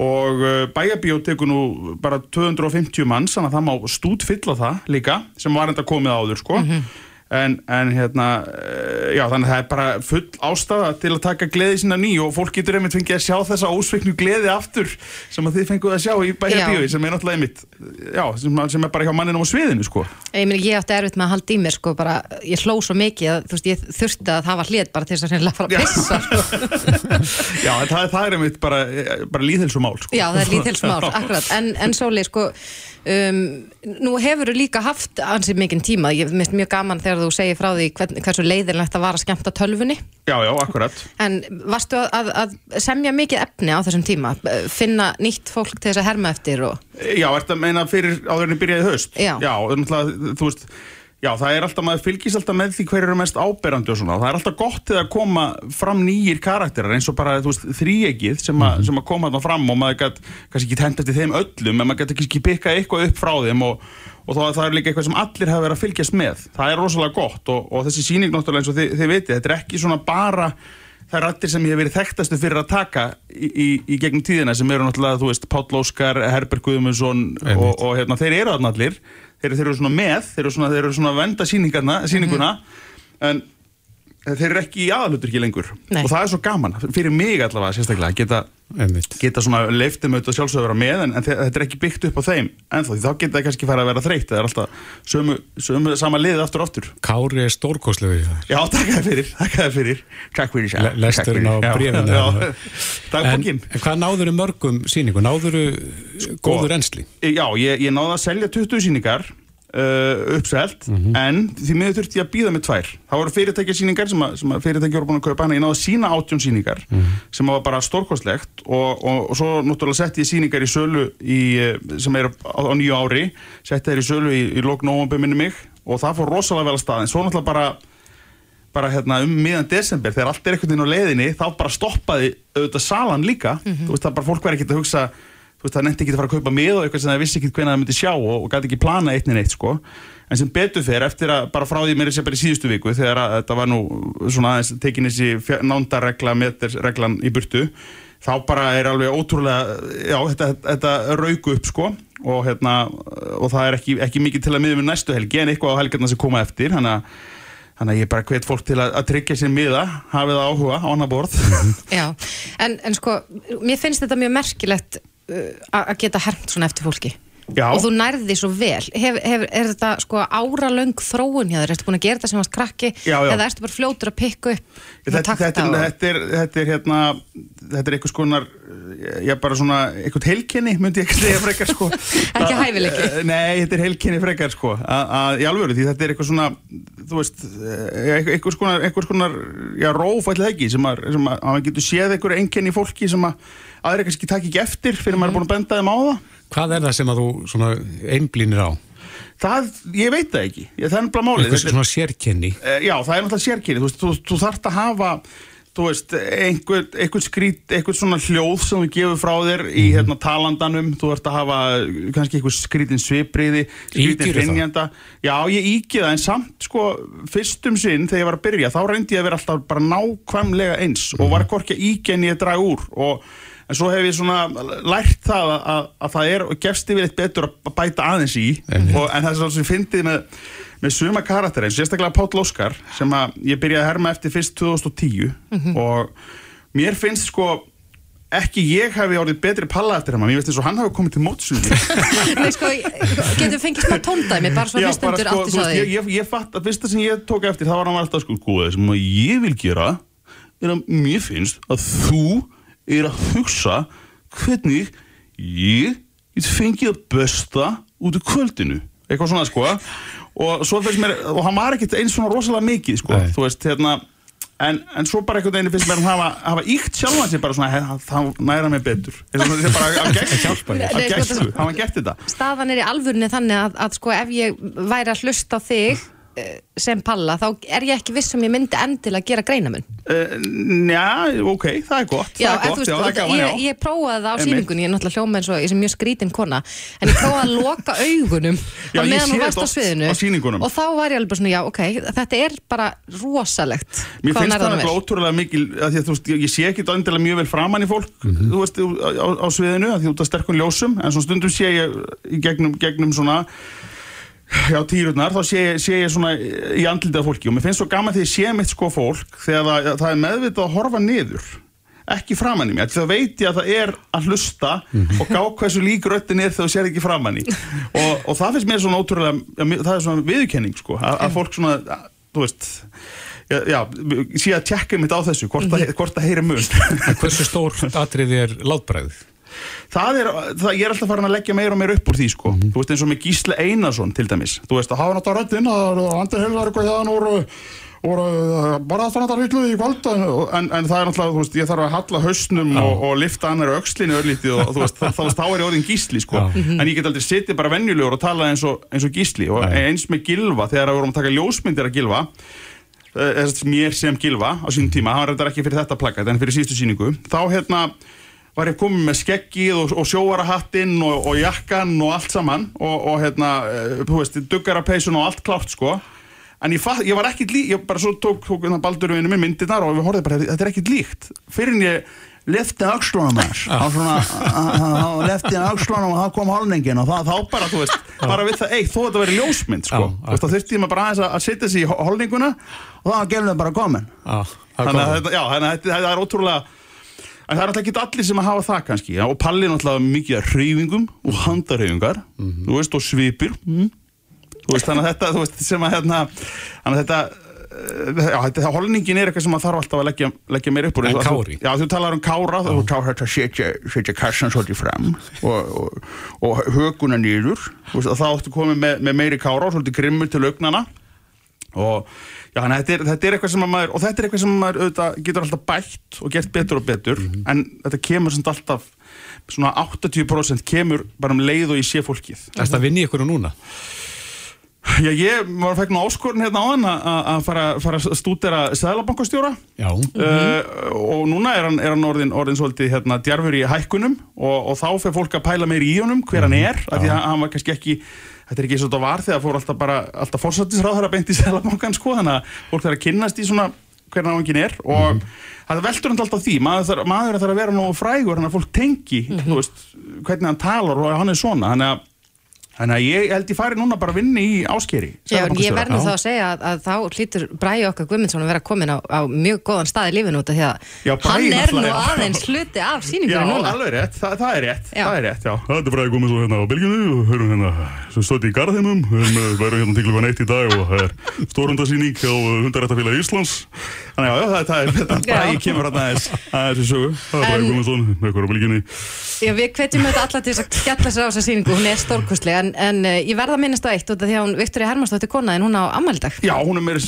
G: og uh, bæjabíó tekur nú bara 250 manns þannig að það má stút fylla það líka sem var enda komið áður sko En, en hérna, já þannig að það er bara full ástæða til að taka gleði sína ný og fólk getur einmitt fengið að sjá þessa ósveiknu gleði aftur sem að þið fenguð að sjá í bæjarbíói sem er náttúrulega einmitt, já, sem, er bara hjá manninum á sviðinu sko.
C: Ég, meni, ég átti erfitt með að halda í mér sko, bara, ég hló svo mikið að þú veist, ég þurfti að hafa hlið bara til þess að reynilega fara að pissa sko.
G: Já, en það, það er einmitt bara, bara líðhelsumál sko.
C: Já, það er lítilsmál, akkurat en, en Sóli, sko um, nú hefur þú líka haft ansið mikinn tíma, ég finnst mjög gaman þegar þú segir frá því hvern, hversu leiðilegt að vara að skemmta tölvunni,
G: Já, já, akkurat.
C: en varstu að, að, semja mikið efni á þessum tíma finna nýtt fólk til þess að herma eftir og
G: Já, að meina fyrir áður en ég byrjaði í haust?
C: Já.
G: Já, þú veist, já, það er alltaf, maður fylgist alltaf með því hver eru mest áberandi og svona. Það er alltaf gott að koma fram nýjir karakterar eins og bara, þú veist, þríegið sem, a, sem að koma þarna fram og maður gætt kannski ekki tenda eftir þeim öllum, en maður gætt kannski pikka eitthvað upp frá þeim og, og þá, það er líka eitthvað sem allir hafa verið að fylgjast með. Það er rosalega gott og, og þessi sýning náttúrulega eins og þið, þið vitið, þetta er ekki svona bara er allir sem ég hef verið þekktastu fyrir að taka í, í, í gegnum tíðina sem eru náttúrulega, þú veist, Páll Óskar, Herbert Guðmundsson og, og hérna, þeir eru allir. Þeir, þeir eru svona með, þeir eru svona, þeir eru svona venda sýningarna, sýninguna. En þeir eru ekki í aðalutur ekki lengur.
C: Nei.
G: og það er svo gaman, fyrir mig allavega sérstaklega, að geta, geta svona leiftum auðvitað sjálfsögur að vera með en, en þe- þetta er ekki byggt upp á þeim en þá geta það kannski fara að vera þreytt það er alltaf sömu, sömu sama liðið aftur og aftur.
B: Kári er það.
G: Já, takk það fyrir, takk það fyrir. Takk fyrir sér
B: Le- lesturinn á bréfinu. en,
G: Dagbókin
B: en hvað náður mörgum sýningu? Náður góður ensli?
G: Já, ég, ég náði að selja 20 sýningar uh, uppselt en því miður þurfti ég að býða með tvær. Það voru fyrirtækjasýningar sem, að, sem að fyrirtæki voru búin að kaupa hana, ég náði að sína átjón sýningar sem var bara stórkostlegt og, og, og svo náttúrulega setti ég sýningar í sölu í, eh, sem er á, á nýju ári setti þær í sölu í, í lók nóvambur minni mig og það fór rosalega vel að stað. En svo náttúrulega bara bara hérna um miðan desember þegar allt er einhvern veginn á leiðinni þá bara stoppaði auðvitað salan líka. Þú veist það bara fólk verið ekkert að hugsa þú veist það nefndi ekki að fara að kaupa mið og eitthvað sem það vissi ekki hvernig það myndi sjá og, og gæti ekki plana eitt en eitt sko. En sem betur fer eftir að bara frá því mér sé bara í síðustu viku þegar að, þetta var nú svona aðeins tekin þessi nándarregla metersreglan í burtu þá bara er alveg ótrúlega já þetta, þetta rauku upp sko. Og hérna og það er ekki, ekki mikið til að miða með næstu helgi en eitthvað á helgarna sem koma eftir. Þannig að Þannig að ég bara hvet fólk til að, að tryggja sér miða, hafið áhuga á annar borð.
C: Já, en, en sko, mér finnst þetta mjög merkilegt að geta hermt svona eftir fólki
G: Já.
C: og þú nærði því svo vel hef, hef, er þetta sko áralöng þróun hjá þér, ertu búin að gera þetta sem varst krakki
G: Já, já.
C: eða ertu bara fljótur að pikka upp
G: þetta, þetta,
C: og-
G: þetta, er, þetta er hérna, þetta er einhvers konar, ég bara svona, einhvern heilkenni myndi ég ekki segja frekar sko.
C: Ekki hæfileiki.
G: Eh, Nei, þetta er heilkenni frekar sko, að- í alvöru því þetta er eitthvað svona, þú veist, eh, einhvers konar, einhvers konar, já, róf ætla ekki, sem að, sem að, að maður getur séð einhverju einkenni í fólki sem að aðri kannski takk ekki eftir fyrir maður er búin að benda þeim á það.
B: Hvað er það sem að þú svona einblínir á?
G: það, ég veit það ekki ég, það er bara málið
B: Eitthvað svona sérkenni.
G: Eh, Já, það er náttúrulega sérkynni, þú veist, þú, þú þarft að hafa, þú veist, einhver, einhver skrít, einhver svona hljóð sem þú gefur frá þér í
B: Mhm.
G: hérna talandanum, þú þarft að hafa kannski einhver skrítin svipriði, skrítin hrinjanda. Já, ég íki það, en samt, sko, fyrstum sinn þegar ég var að byrja, þá reyndi ég að vera alltaf bara nákvæmlega eins og
B: Mhm.
G: var en ég að draga úr og En svo hef ég svona lært það að, að, að það er og gefst yfir eitt betur að bæta aðeins í. Og, en það er svona sem fyndið með, með suma karakter eins, sérstaklega Páll Óskar sem að ég byrjaði að herma eftir fyrst 2010 og mér finnst sko ekki ég hafi orðið betri palla eftir hann mér finnst eins og hann hafi komið til mótsunni
C: Nei, sko, getur fengið smá tóndæmi bara svo
G: Já,
C: hlustundur
G: sko,
C: átti svo
G: veist, ég,
C: því
G: ég, ég fatt að fyrsta sem ég tók eftir það var hann alltaf sko, það sem að ég vil gera er að mér finnst að þú er að hugsa hvernig ég get fengið að besta út í kvöldinu eitthvað svona sko og svo mér, og hann var ekkert eins svona rosalega mikið sko,
B: Nei.
G: þú veist, hérna En, en svo bara einhvern veginn finnst mér að hafa, hafa íkt sjálfan sig bara svona, he, þá næra mig betur. Eins og þetta er bara að að
C: sko, það-
G: hafa gert þetta.
C: staðan er í alvörunni þannig að, að sko ef ég væri að hlusta á þig sem palla, þá er ég ekki viss um ég myndi endilega gera greinamun
G: Uh, já, ok, það er gott
C: Já,
G: það er gott,
C: veist,
G: já, það gaman,
C: ég, ég prófaði það á
G: Einmitt.
C: sýningunni, ég er náttúrulega hljóma eins og ég sem mjög skrítin kona, en ég prófaði að loka augunum
G: Já, ég
C: meðan þú varst á sviðinu. og þá var ég alveg bara svona, já, ok, þetta er bara rosalegt
G: Mér finnst það
C: er.
G: ótrúlega mikil að því að þú veist, ég, sé ekki endilega mjög vel framann í fólk þú veist, á, á, á sviðinu að því út af sterkun ljósum en svona stundum sé ég í gegnum, gegnum svona já, týrurnar, þá sé, sé ég svona í andlitið af fólki. Og mér finnst svo gaman þegar ég sé mitt sko fólk þegar það, það er meðvitað að horfa niður ekki framann í mér, því þá veit ég að það er að hlusta og gá hversu lík röttin er þegar þú sér ekki framann í. Og, og það finnst mér svona ótrúlega það er svona viðurkenning sko að, að fólk svona, að, þú veist já, já sé að tjekka mitt á þessu hvort, að, hvort að heyri mun.
B: Hversu stór atriði er látbræðið?
G: Það er, það, ég er alltaf farin að leggja meira og meira upp úr því sko, þú veist eins og með Gísle Einarsson til dæmis, þú veist að hafa náttúrulega röddinn að andir heilvar eitthvað hérna úr og bara að fann þetta hlutluði í kvöld en, en, en það er náttúrulega, þú veist, ég þarf að halla hausnum og, og lifta annar öxlinni örlítið og þú veist, þá, þá, þá er ég orðin gísli sko, en ég get aldrei sittið bara venjulegur og tala eins og, eins og gísli. Og
B: Nei.
G: eins með gilva, þegar við vorum að taka ljósmyndir að gilva eh, þess að mér sem gilva á sínum tíma, hann var reyndar ekki fyrir þetta plakkat en fyrir síðustu síningu, þá hérna var ég komið með skeggið og, og sjóarahattinn og, og jakkan og allt saman og, og hérna, eh, þú veist, duggarapeysun og allt klárt sko. En ég, fatt, ég var ekkit líkt, ég bara svo tók, tók hérna baldurvinu með myndirnar og við horfðum bara, þetta er ekkit líkt. Fyrir en ég lefti öxlunum þess þá lefti ég öxlunum og það kom holningin og það, þá bara, þú veist, bara við það eitt, þó þetta verið ljósmynd, sko,
B: Já,
G: þú veist, þá þurfti ég maður bara aðeins að, að setja sig í holninguna og það var gefnum bara komin
B: það
G: þannig að þetta, já, þannig að þetta er ótrúlega en það er alltaf ekki allir sem að hafa það kannski já, og Palli er náttúrulega mikið af hreyfingum og handarhreyfingar, þú veist, og svipir. Mm. þú veist, þannig að þetta veist, sem að hérna að þetta eh, Já, þetta, holningin er eitthvað sem maður þarf alltaf að leggja, leggja meir upp úr.
B: En Kári?
G: Já, þú talar um kára þú talar þetta að setja, setja kassan svolítið fram og, og, og höguna nýður þá áttu komið með, með meiri kára og svolítið grimmur til augnana og já, að þetta er, þetta er eitthvað sem að maður og þetta er eitthvað sem maður auðvitað, getur alltaf bætt og gert betur og betur en þetta kemur samt alltaf svona 80% kemur bara um leið og ég sé fólkið.
B: Er þetta að vinna í ykkur núna?
G: Já, ég var að fekna áskorun hérna á hann að fara, fara að stúdera Sæðlabankastjóra
B: Já.
G: uh, og núna er hann, er hann orðin, orðin svolítið hérna, djarfur í hækkunum og, og þá fer fólk að pæla meir í honum hver hann er, af því að hann var kannski ekki þetta er ekki eins og þetta var þegar fór alltaf bara alltaf fórsættisráðara beint í Sæðlabankan sko, þannig að fólk þarf að kynnast í svona hver hann ángin er og það veldur alltaf því, maður þarf, að vera nógu frægur, þannig að fólk tengi þú veist, hvernig hann talar og hann er svona. Þannig að Þannig að ég held ég fari núna bara að vinna í áskeri
C: Já, ég verður
G: Já.
C: þá að segja að, að þá hlýtur Bræði okkar Guðmundsson að vera komin á, á mjög góðan stað í lífinu út af því að
G: Já,
C: hann er nú
G: já.
C: aðeins hluti af
G: Já,
C: síningunum núna
G: alveg rétt, Þa, það er rétt,
C: Já.
G: það er rétt, já
H: Það er Bræði og hérna á Belgíunu og höfum hérna sem stöndi í Garðheimum við erum, eh, hérna til klukkan eitt í dag og það er stórhundasýning hjá Hundarættafélag Íslands
G: Þannig já, já, það, það er þetta,
C: Já.
G: Bragi kemur hérna aðeins aðeins
H: Það er
C: Já, við hvetjum þetta alla til þess að skella sér á þessa síningu, hún er stórkustlega en, en uh, ég verða að minnast á eitt út af því að hún Viktoria Hermannsdóttir kona en hún á ammældag
G: Já, hún er meira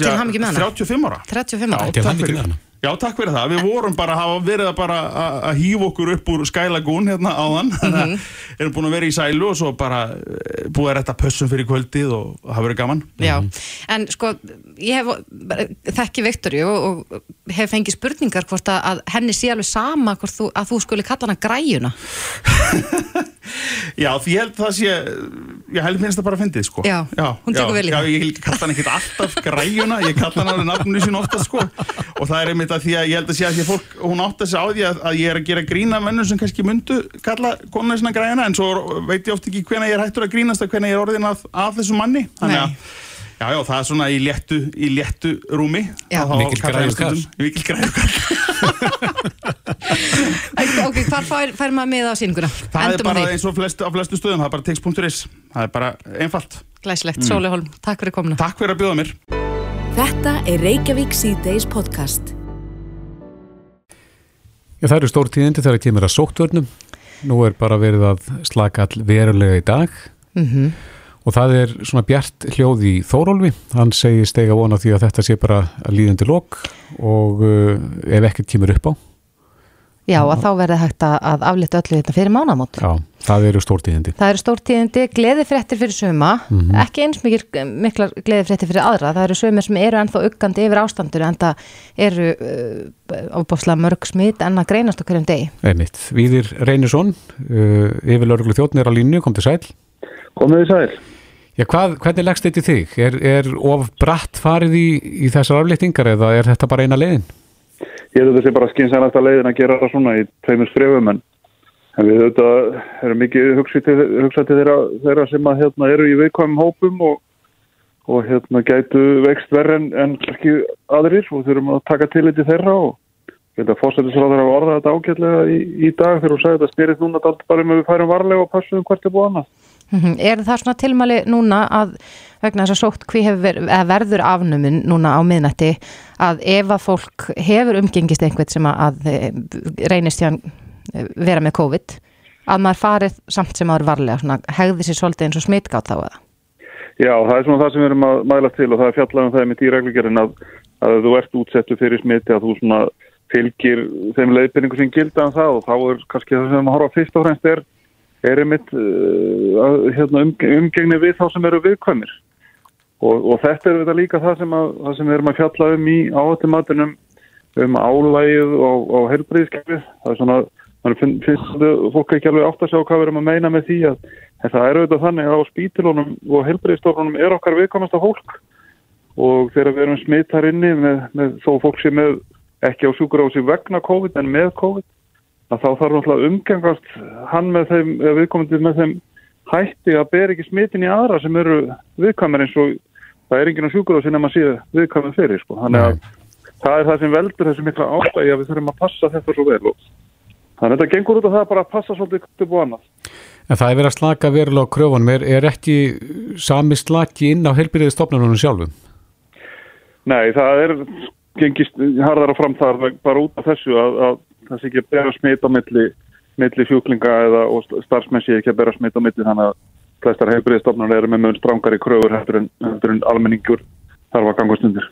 C: hana.
G: 35 ára
C: 35 ára
G: Já.
B: Til hann ekki með hana.
G: Já, takk fyrir það. Við vorum bara að hafa verið að bara að hýfa okkur upp úr Skylagún hérna áðan.
C: Mhm.
G: að erum búin að vera í sælu og svo bara eh, búið að retta pössum fyrir kvöldið og hafa verið gaman.
C: Já, en sko, ég hef þekki Viktoríu og, hef fengið spurningar hvort að, að henni sé alveg sama hvort þú, að þú skuli kalla hana græjuna.
G: Já, því ég held það sé, ég held minnst það bara að fyndið, sko.
C: Já, hún tekur vel í
G: já,
C: það.
G: Já, ég kalla hann ekkert alltaf græjuna, ég kalla hann alveg nafninu sín ofta, sko. Og það er einmitt að því að ég held að sé að því að fólk, hún átt að segja á því að, að ég er að gera grína mönnum sem kannski myndu kalla konuna sinna græjuna, en svo veit ég oft ekki hvena ég er hættur að grínast að hvena ég er orðin að, að þessu manni. Þannig að, já, já, það er svona í léttu, í léttu rúmi. Kalla ég
B: græjukall.
G: stundum- Mikill græjukall.
C: Ok, hvar fær, fær maður með á síninguna?
G: Það er
C: Endum á
G: bara eins og flestu, á flestu stöðum, það er bara text.is. Það er bara einfalt.
C: Glæsilegt, Sóli Holm, takk fyrir komuna.
G: Takk fyrir að bjóða mér.
A: Þetta er Reykjavík síðdeis podcast.
B: Já, það eru stór tíðindi þegar það kemur að sóttvörnum. Nú er bara verið að slaka all verulega í dag
C: Mm
B: og það er svona bjart hljóð í Þórólfi. Hann segir stega vona því að þetta sé bara að líðandi lok og uh, ef ekkert kemur upp á,
C: Já, að þá verði hægt að, að aflita öllu þetta fyrir mánamót.
B: já, það eru stór tíðindi.
C: Það eru stórtíðindi, gleðifréttir fyrir suma,
B: Mhm.
C: ekki eins mikil, miklar gleðifréttir fyrir aðra, það eru sumir sem eru ennþá uggandi yfir ástandur en það eru uh, ábúrslega mörg smitt en að greinast á hverjum degi.
B: Einmitt. Víðir Reynisson, uh, yfir lauruglu þjóttnir á línu, kom til sæl.
I: Komið þið sæl.
B: Já, hvað, hvernig leggst þetta í þig? Er, er of bratt farið í, í þessar aflýttingar eða er þetta bara eina leiðin?
I: Ég held að þetta sé bara skynsænasta leiðin að gera það svona í tveimur skrefum en, en við auðvitað erum mikið hugsað til, hugsað til þeirra, þeirra sem að hérna eru í viðkvæmum hópum og, og hérna gætu vext verð en, en kannski aðrir og þurfum að taka til þetta þeirra og ég held að fórsættisráður hafa orðað þetta ágætlega í, í dag þegar hún sagði þetta spyrist núna bara um að við færum varlega og passum hvert er búið annað.
C: Mm Er það svona tilmæli núna að vegna þess að sótt hví verður afnumin núna á miðnætti að ef að fólk hefur umgengist einhvern sem að, eh, reynist hjá vera með COVID að maður farið samt sem maður varlega svona, hegði sér svolítið eins og smitgátt á það.
I: Já, það er svona það sem við erum að mæla til og það er fjallað um það með dýræklugerinn að, að þú ert útsettu fyrir smiti að þú svona fylgir þeim leiðbyrningu sem gilda um það og þá er kannski það sem að horfa fyrst og fremst er, er einmitt uh, hérna, um, umgengni við þá sem eru viðkvæmir. Og, og þetta er þetta líka það sem, að, það sem við erum að fjalla um í áhættumatunum um álægið og, og helbriðskefið það er svona, mann finn, finnst fólk ekki alveg átt að sjá hvað við erum að meina með því að það er auðvitað þannig að á spítilónum og helbriðstofnunum er okkar viðkomasta fólk. Og þegar við erum smittar inni með, með þó fólk sem með ekki á sjúkurási vegna COVID en með COVID að þá þarf náttúrulega að umgangast hann með þeim, eða viðkomandi með þeim hætti að ber ekki smitin í aðra sem eru viðkvæmur eins og það er enginn á sjúkurási nema síðu viðkvæmur fyrir sko. þannig að það er það sem veldur þessu mikla ástæði að við þurfum að passa þetta svo vel og þannig að þetta gengur út af það bara að passa svolítið og annað.
B: En það er verið að slaka verulega á kröfunum. Er, er ekki sami slaki inn á heilbyrðið stofnunum sjálfum?
I: Nei, það er gengist harðar á fram þar bara út af þessu að, að það sé ekki að bera smit á milli, milli sjúklinga eða starfsmenn sé ekki að bera smit á milli þannig að flestar heilbriðstofnar eru með mun strángari kröfur heldur en, heldur en almenningur þarf að ganga stundir.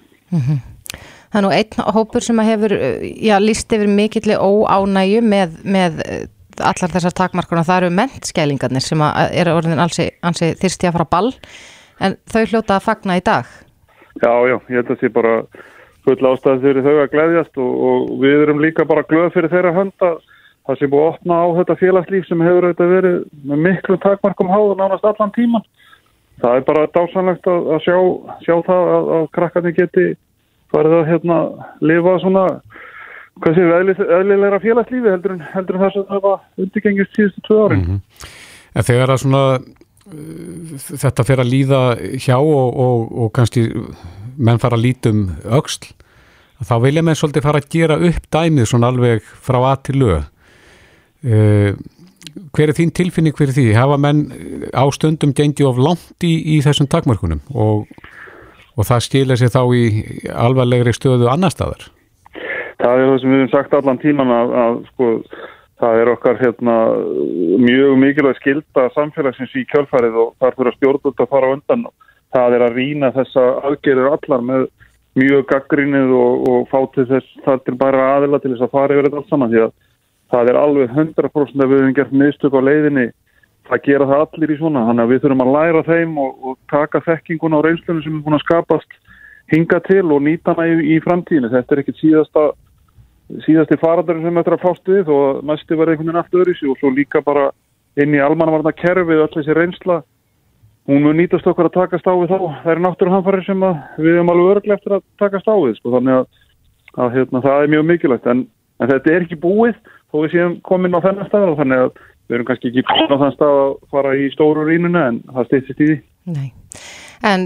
C: Það er nú einn hópur sem að hefur uh, já, líst yfir mikilli óánægju með, með uh, allar þessar takmarkuna, það eru mentskælingarnir sem eru orðin ansi, ansi þyrsti að fara ball en þau hljóta að fagna í dag.
I: Já, já, ég held að það sé bara full ástæði fyrir þau að gleðjast og, og við erum líka bara glöð fyrir þeirra hönd að það sé búið að opna á þetta félagslíf sem hefur auðvitað verið með miklu takmarkum háður nánast allan tíman. Það er bara dásanlegt að, að sjá, sjá það að, að krakkarnir geti farið að hérna lifa svona hvað séu, eðli, eðlilegra félagslífi heldur en, heldur en það sem það var undirgengist síðustu tvö árin.
B: En þegar að svona uh, þetta fer að líða hjá og, og, og kannski menn fara að lítum öxl þá vilja menn svolítið fara að gera upp dæmið svona alveg frá að til lög uh, hver er þín tilfinning fyrir því? Hafa menn á stundum gengi of langt í, í þessum takmörkunum og, og það skilja sér þá í alvarlegri stöðu annar staðar?
I: Það er það sem við hefum sagt allan tíman að, að sko, það er okkar hérna, mjög mikilvæg skilda samfélagsins í kjölfarið og þar fyrir að stjórnvölda fara undan. Það er að rýna þessa aðgerður allar með, mjög gaggrinnið og, og fá til þess þar til bara aðila til þess að fara yfir þetta allt saman því að það er alveg 100% að við höfum gert mistök á leiðinni. Það gera það allir í svona þannig að við þurfum að læra þeim og, og taka þekkinguna á reynslunum sem er búin að skapast hinga til og nýta hana í, í framtíðinu þetta er ekkit síðasta síðasti farandurinn sem þetta er að fást við og næsti var einhvern veginn allt öðru og svo líka bara inn í almannavarna kerfið öll þessi reynsla hún mun nýtast okkur að takast á við þá það er náttúruhanfarir sem við erum alveg örglega eftir að takast á við sko. þannig að, að hérna, það er mjög mikilvægt en, en þetta er ekki búið þó við séum komin á þennan stað þannig að við erum kannski ekki komin á þann stað að fara í stóru rínuna en það stýttist í því
C: Nei. En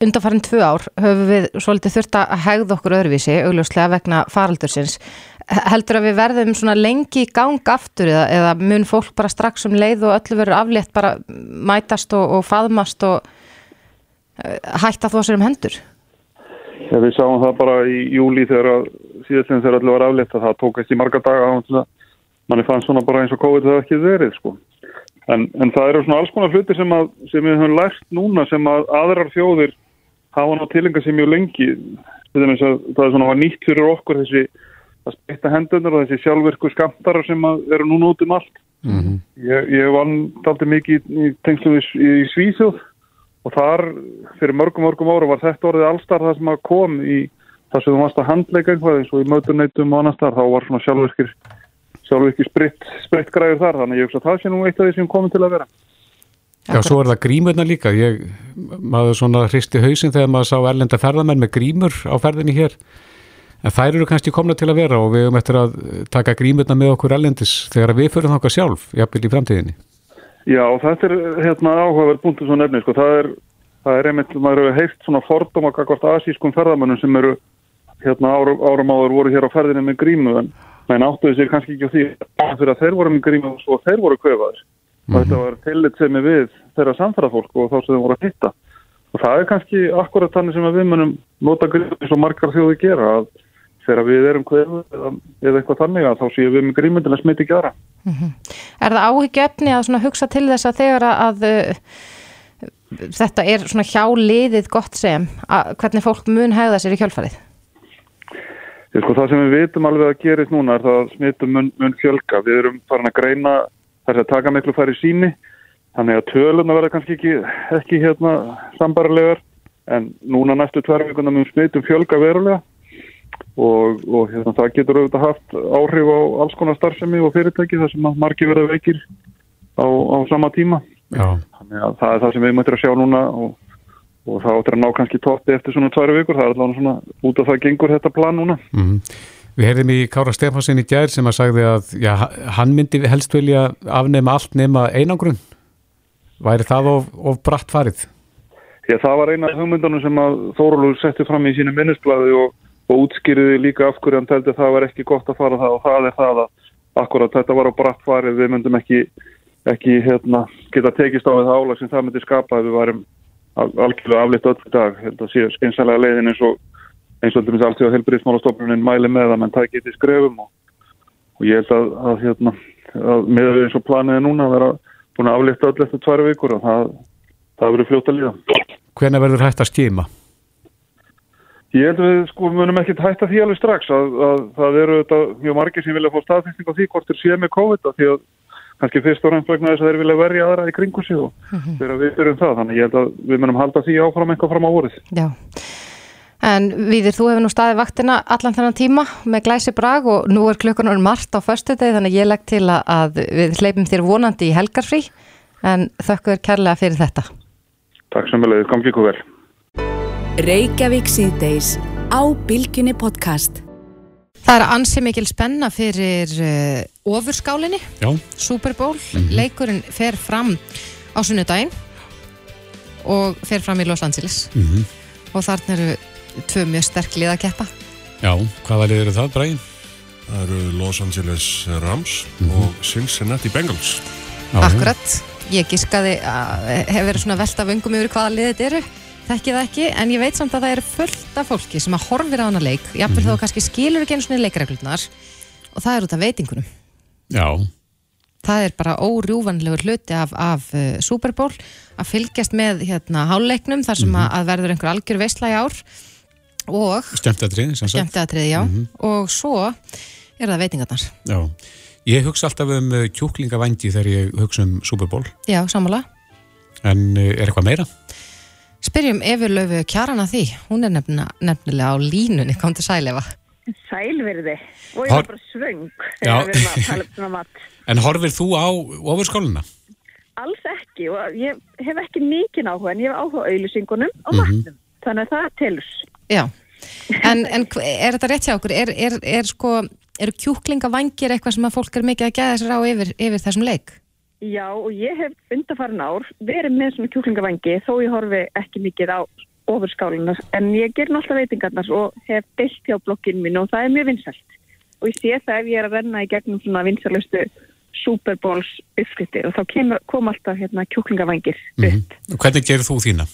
C: undanfarinn tvö ár höfum við svolítið þurft að hegða okkur öðruvísi, augljóslega vegna faraldursins. Heldur að við verðum svona lengi í gang aftur eða, eða mun fólk bara strax um leið og öllu verður aflétt bara mætast og, og faðmast og hætta þó sér um hendur?
I: Já, við sáum það bara í júli þegar síðastlega þegar öllu var aflétt að það tók eftir marga daga á manni fann svona bara eins og COVID það ekki verið sko. En, en það eru svona alls konar hluti sem, að, sem við höfum lært núna sem að aðrar þjóðir hafa ná tilenga sem mjög lengi. Það er svona nýtt fyrir okkur þessi að spetta hendunar og þessi sjálfverku skamtarar sem eru núna út um allt. Mm -hmm. Ég, ég vann daldi mikið í, í tengslu í, í Svíþjóð og þar fyrir mörgum mörgum ára var þetta orðið allstar það sem að kom í það sem þú varst að handleika eitthvað eins og í mötuneytum og annars þar þá var svona sjálfverkir sjálf ekki spritt, spritt græður þar þannig ég hugsa að það sé nú eitt af því sem komið til að vera
B: Já, svo er það grímurna líka ég, maður svona hristi hausin þegar maður sá erlenda ferðamenn með grímur á ferðinni hér en þær eru kannski komna til að vera og við höfum eftir að taka grímurna með okkur erlendis þegar við fyrir þáka sjálf, jafnvel í framtíðinni.
I: Já, þetta er hérna áhugaverð punktu svo nefni, sko, það er það er einmitt, maður hefur heilt svona fordóm og akkord asískum ferðamennum sem eru hérna árum, árum áður voru hér á ferðinni með grímu en menn áttuði sér kannski ekki á því að þeir voru með gríma og svo þeir voru köfaður mm -hmm. og þetta var tillit sem er við þeirra samfærafólk og þá sem þeir voru að hitta. Og það er kannski akkurat þannig sem við munum nota gríma eins og margar þjóði gera að þegar við erum köfuð eða, eða eitthvað þannig að þá séum við með gríma til að smiti ekki aðra mm
C: -hmm. Er það áhyggjefni að hugsa til þess að þegar að uh, þetta er hjá liðið gott sem að hvernig fólk mun hegða sér í kjölfarið?
I: Sko, það sem við vitum alveg að gerist núna er það að smittum mun, mun fjölga. Við erum farin að greina þess að taka miklu færi síni þannig að töluna verða kannski ekki, ekki hérna sambarlegar en núna næstu tverrvíkuna mun smittum fjölga verulega og, og hérna, það getur auðvitað haft áhrif á alls konar starfsemi og fyrirtæki þar sem margi verða veikir á, á sama tíma. Þannig að það er það sem við möttum að sjá núna og og það áttur að ná kannski tótti eftir svona tværu vikur, það er allavega svona út af það gengur þetta plan núna. Mm -hmm.
B: Við heyrðum í Kára Stefansson í gær sem að sagði að já, hann myndi helst vilja afnema allt nema einangrun. Væri það of, of bratt farið?
I: Já, það var eina af hugmyndunum sem að Þórólur setti fram í sínu minnisblæði og, og útskýriði líka af hverju hann teldi að það var ekki gott að fara það og það er það að akkurat þetta var á bratt farið, við myndum ekki, ekki hérna, geta tekist á það álag sem það myndi skapa ef við varum algjörlega aflitt öll dag. Að séu skynsalega leiðin eins og eins og alltaf alltaf helbriðsmálastofnunin mæli með að mann það geti skrefum og, og ég held að, að, hérna, að með eins og planiði núna að vera búin að aflitt öll eftir tværu vikur og það, það verður fljótt að líða.
B: Hvernig verður hægt að skima?
I: Ég held að við sko munum ekki hægt að því alveg strax að, að það eru þetta mjög margir sem vilja fá staðfæsting á því hvort þeir séu með COVID því að kannski fyrst og reynst vegna þess að þeir vilja verja aðra í kringu sig og -hmm. þegar við erum það þannig ég held að við munum halda því áfram eitthvað fram á voruð
C: Já, en Víðir, þú hefur nú staðið vaktina allan þennan tíma með glæsi brag og nú er klukkunar margt á förstu deg þannig ég legg til að við hleypum þér vonandi í helgarfrí. En þökkur kærlega fyrir þetta.
I: Takk sem vel
A: Reykjavík síðdeis á Bilginni podcast
C: Það er ansið mikil spenna fyrir uh, ofurskálinni, Super Bowl, mm -hmm. leikurinn fer fram á sunnudaginn og fer fram í Los Angeles mm -hmm. og þarna eru tvö mjög sterk lið að keppa.
B: Já, hvaða lið eru það, Bræn?
J: Það eru Los Angeles Rams mm -hmm. og Cincinnati Bengals.
C: Já, Akkurat, ég gískaði að hef verið svona veld af ungum yfir hvaða lið þetta eru þekki það ekki, en ég veit samt að það er fullt af fólki sem að horfir á hana leik jáfnveg mm -hmm. þá kannski skilur ekki einu svona leikreglunar og það er út af veitingunum
B: Já
C: Það er bara órjúvanlegur hluti af, af uh, Super Bowl að fylgjast með hérna háluleiknum þar sem mm -hmm. að verður einhver algjör veistla í ár og
B: Skemmtatrið, sem sagt.
C: skemmtiatrið, já
B: Mhm.
C: og svo er það veitingarnar
B: Já. Ég hugsa alltaf um uh, kjúklingavændi þegar ég hugsa um Super Bowl.
C: Já, samanlega
B: En uh, er eitthvað meira?
C: Spyrjum Efi Löfu kjarana því hún er nefna, nefnilega á línunni kom til sælefa
K: Sælverði og ég var bara svöng
B: Já.
K: þegar við erum að tala um svona mat.
B: En horfir þú á ofurskáluna?
K: Alls ekki og ég hef ekki mikinn áhuga en ég hef áhuga á auðlýsingunum og
B: Mhm.
K: matnum. Þannig að það telur.
C: Já, en, en er þetta rétt hjá okkur? Er, er, er sko, eru kjúklingavangir eitthvað sem að fólk er mikið að gæða sér á yfir, yfir þessum leik?
K: Já og ég hef undarfarin ár verið með svona kjúklingavangi þó ég horfi ekki mikið á ofurskálunar en ég ger náttúrulega veitingarnar og hef deilt hjá blokkinu mín og það er mjög vinsælt. Og ég sé það ef ég er að renna í gegnum svona vinsælustu Super Bowls uppskriftir og þá kemur, kom alltaf hérna kjúklingavangir
B: Mm Hvernig gerir þú þína?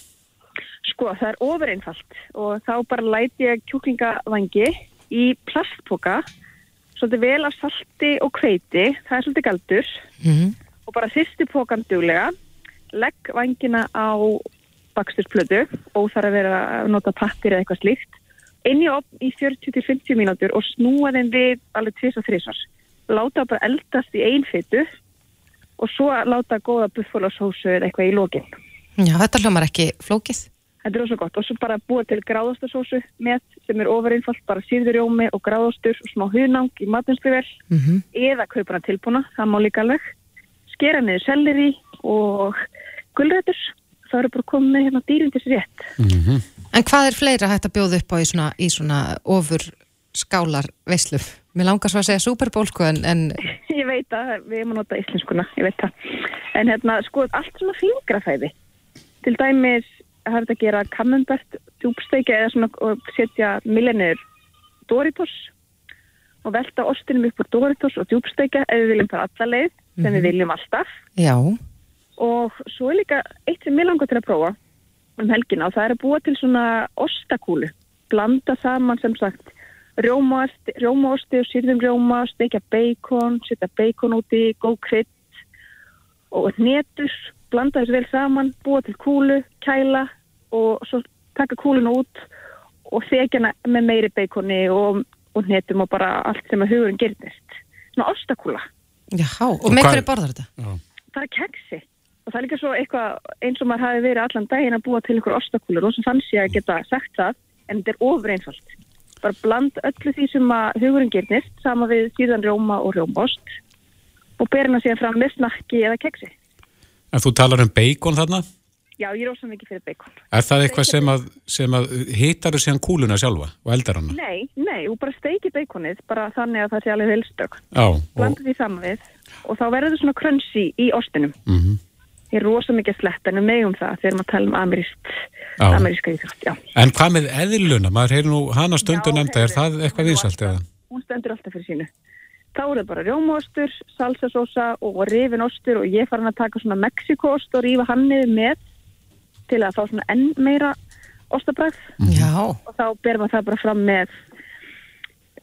K: Sko, það er ofureinfalt og þá bara læti ég kjúklingavangi í plastpoka, svolítið vel af salti og hveiti, það er svolítið galdur.
C: Mm
K: og bara þyrsti pokan duglega, legg vangina á baksturplötu og þarf að vera að nota pappir eða eitthvað slíkt, inn í opn í 40-50 mínútur og snúa þeim við alveg tvis og þrísvar. Láta bara eldast í einfittu og svo láta góða buffalosósu eða eitthvað í lókinn.
C: Já, þetta hljómar ekki flókið.
K: Þetta er rosa gott og svo bara búa til gráðastasósu með sem er ofurinnfalt, bara síðurjómi og gráðastur og smá hunang í matinsluvel
C: Mm -hmm.
K: eða kaupana tilbúna, það má líka alveg skera niður selleri og gulrætur, það eru bara komið með hérna dýrindis rétt
B: Mm
C: En hvað er fleira hægt að bjóða upp á í svona, í svona ofur skálar veislum? Mér langar svo að segja Super Bowl sko en, en
K: ég veit að við erum að nota íslenskuna, ég veit það. En hérna, sko, allt svona fingrafæði. Til dæmis er þetta að gera camembert djúbsteikja eða svona og setja millenir Doritos og velta ostinum upp úr Doritos og djúbsteikja ef við viljum fara alla leið sem við viljum alltaf.
C: Já,
K: og svo er líka eitt sem ég langar til að prófa um helgina og það er að búa til svona ostakúlu, blanda saman sem sagt rjómaosti, rjómaosti og sýrðum rjóma, stekja bacon, setja bacon úti, góð krydd og hnetur, blanda þessu vel saman, búa til kúlu, kæla og svo taka kúluna út og þekja hana með meiri baconi og, og hnetum og bara allt sem að hugurinn gerðist. Svona ostakúla
C: já, og með
B: hvað-
C: hverju borðar þetta?
K: það er keksi og það er líka svo eitthvað eins og maður hafi verið allan daginn að búa til einhver ostakúlur og svo fanns ég að geta sagt það en þetta er ofur einfalt. Bara bland öllu því sem að hugurinn gernist sama við síðan rjóma og rjómaost og berina síðan fram með snakki eða keksi
B: En þú talar um bacon þarna?
K: Já, ég er ósam mikið fyrir bacon
B: Er það eitthvað sem að, sem að hitar þú síðan kúluna sjálfa og eldar hana?
K: nei, nei, og bara steiki baconið bara þannig að það sé alveg velstök
B: Já, og,
K: blanda því saman við og þá verður það svona krönsi í ostinum
B: mm
K: ég er rosa mikið að sletta en við megum það þegar maður tala um amerískt
B: Já.
K: ameríska íþrótt, já
B: En hvað með eðluna? Maður heyri nú hana stundu nefnda, er það eitthvað vinsalt eða?
K: hún stendur alltaf fyrir sínu. Þá er það bara rjómaostur, salsasósa og rifin ostur og ég farin að taka svona Mexikoost og rífa hann niður með til að fá svona enn meira ostabræð
C: Já,
K: og þá ber maður það bara fram með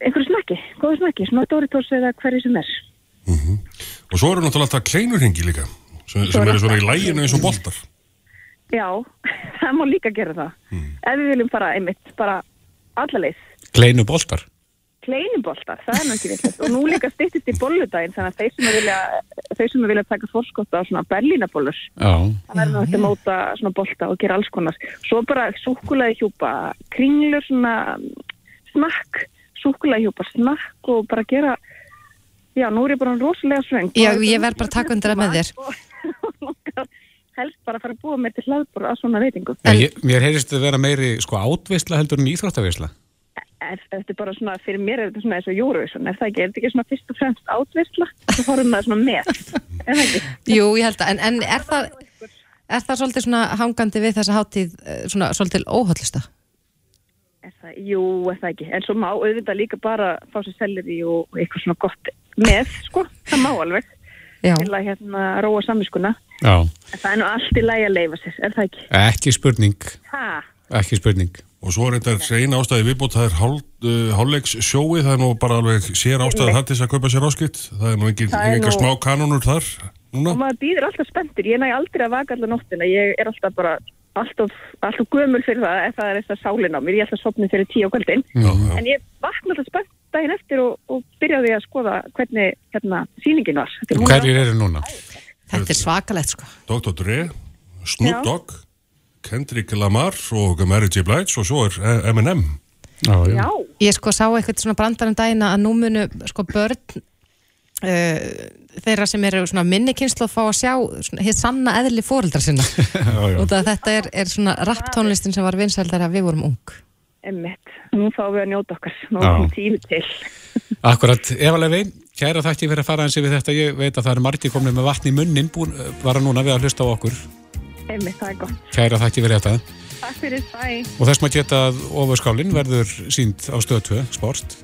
K: einhverju snakki, góðu snakki, svona Doritos eða hverju sem er.
J: Og svo eru náttúrulega alltaf kleinurhengi líka sem, sem eru svona í læginu eins og boltar
K: Já, það má líka gera það. Ef við viljum fara einmitt, bara alla leið.
B: Kleinu boltar?
K: Kleinuboltar, það er náttúrulega villast og nú líka styttist í bolludaginn þannig að þeir sem vilja, þeir sem vilja taka fórskóta á svona berlínabollur
B: Já,
K: Það verður náttúrulega að móta svona bolta og gera alls konar. Svo bara súkulega hjúpa kringlur, svona snakk, súkulega hjúpa snakk og bara gera, já, nú er ég bara rosalega svöng.
C: já ég verð bara að taka undir það með þér
K: helst bara að fara að búa mér til hlaðbúr að svona veitingu.
B: en, ég, mér heyrist þetta vera meiri sko átveisla heldur en íþróttaveisla.
K: Ef Þetta er bara svona, fyrir mér er þetta svona eins og Eurovision, er það ekki, er þetta ekki svona fyrst og fremst átversla? Svo fórum maður svona með, er það ekki?
C: Jú, ég held að, en, en er það er það svolítið svona hangandi við þessa hátíð eh, svona svolítið óhaldlista?
K: Er það, jú, er það ekki. En svo má auðvitað líka bara fá sér selleri og og eitthvað svona gott með, sko. Það má alveg. Til að hérna róa samviskuna.
B: Já,
K: En það er nú allt í lægi að leifa sér, er það ekki?
B: ekki spurning,
K: Ha?
B: ekki spurning.
J: Og svo er þetta eina ástæði viðbútt, það er hál, uh, hálfleiks sjóið, það er nú bara alveg sér ástæði það til þess að kaupa sér áskipt. Það er nú
K: er
J: engin
K: nú-
J: smá kanonur þar núna.
K: Og maður býður alltaf spenntur. Ég næ aldrei að vaka allar nóttina. Ég er alltaf bara
L: alltof, alltof gömul fyrir það ef það er þess að sálinn á mér, ég ætla að sopna fyrir tíu á kvöldin
J: Já, já.
L: en ég vakna alltaf spennt daginn eftir og, og byrjaði að skoða hvernig hérna sýningin var er
B: Hverjir eru núna?
C: Þetta er svakalegt sko.
J: Dr. Dre, Snoop. Dogg, Kendrick Lamar og Mary J. Blige og svo er eh, Eminem.
B: Já, já.
L: Já,
C: Ég sko sá eitthvað svona brandarum dagina að nú munu sko börn uh, þeirra sem eru svona minni kynslu að fá að sjá svona, hitt sanna eðli fóreldra sinna
B: já.
C: og þetta er, er svona rapptónlistin sem var vinsældar að við vorum ung
L: emmitt, nú fáum við að njóta okkar nú
B: Já.
L: er tími til
B: Akkurat, Eva Levi, kæra þætti fyrir að fara eins yfir þetta, ég veit að það eru margir komnið með vatn í munnin, búin, var að núna við að hlusta á okkur,
L: emmitt, það er gott,
B: kæra þætti fyrir þetta.
L: Takk fyrir, bye
B: og þess maður geta að ofurskálinn verður sínd á stöð 2, sport.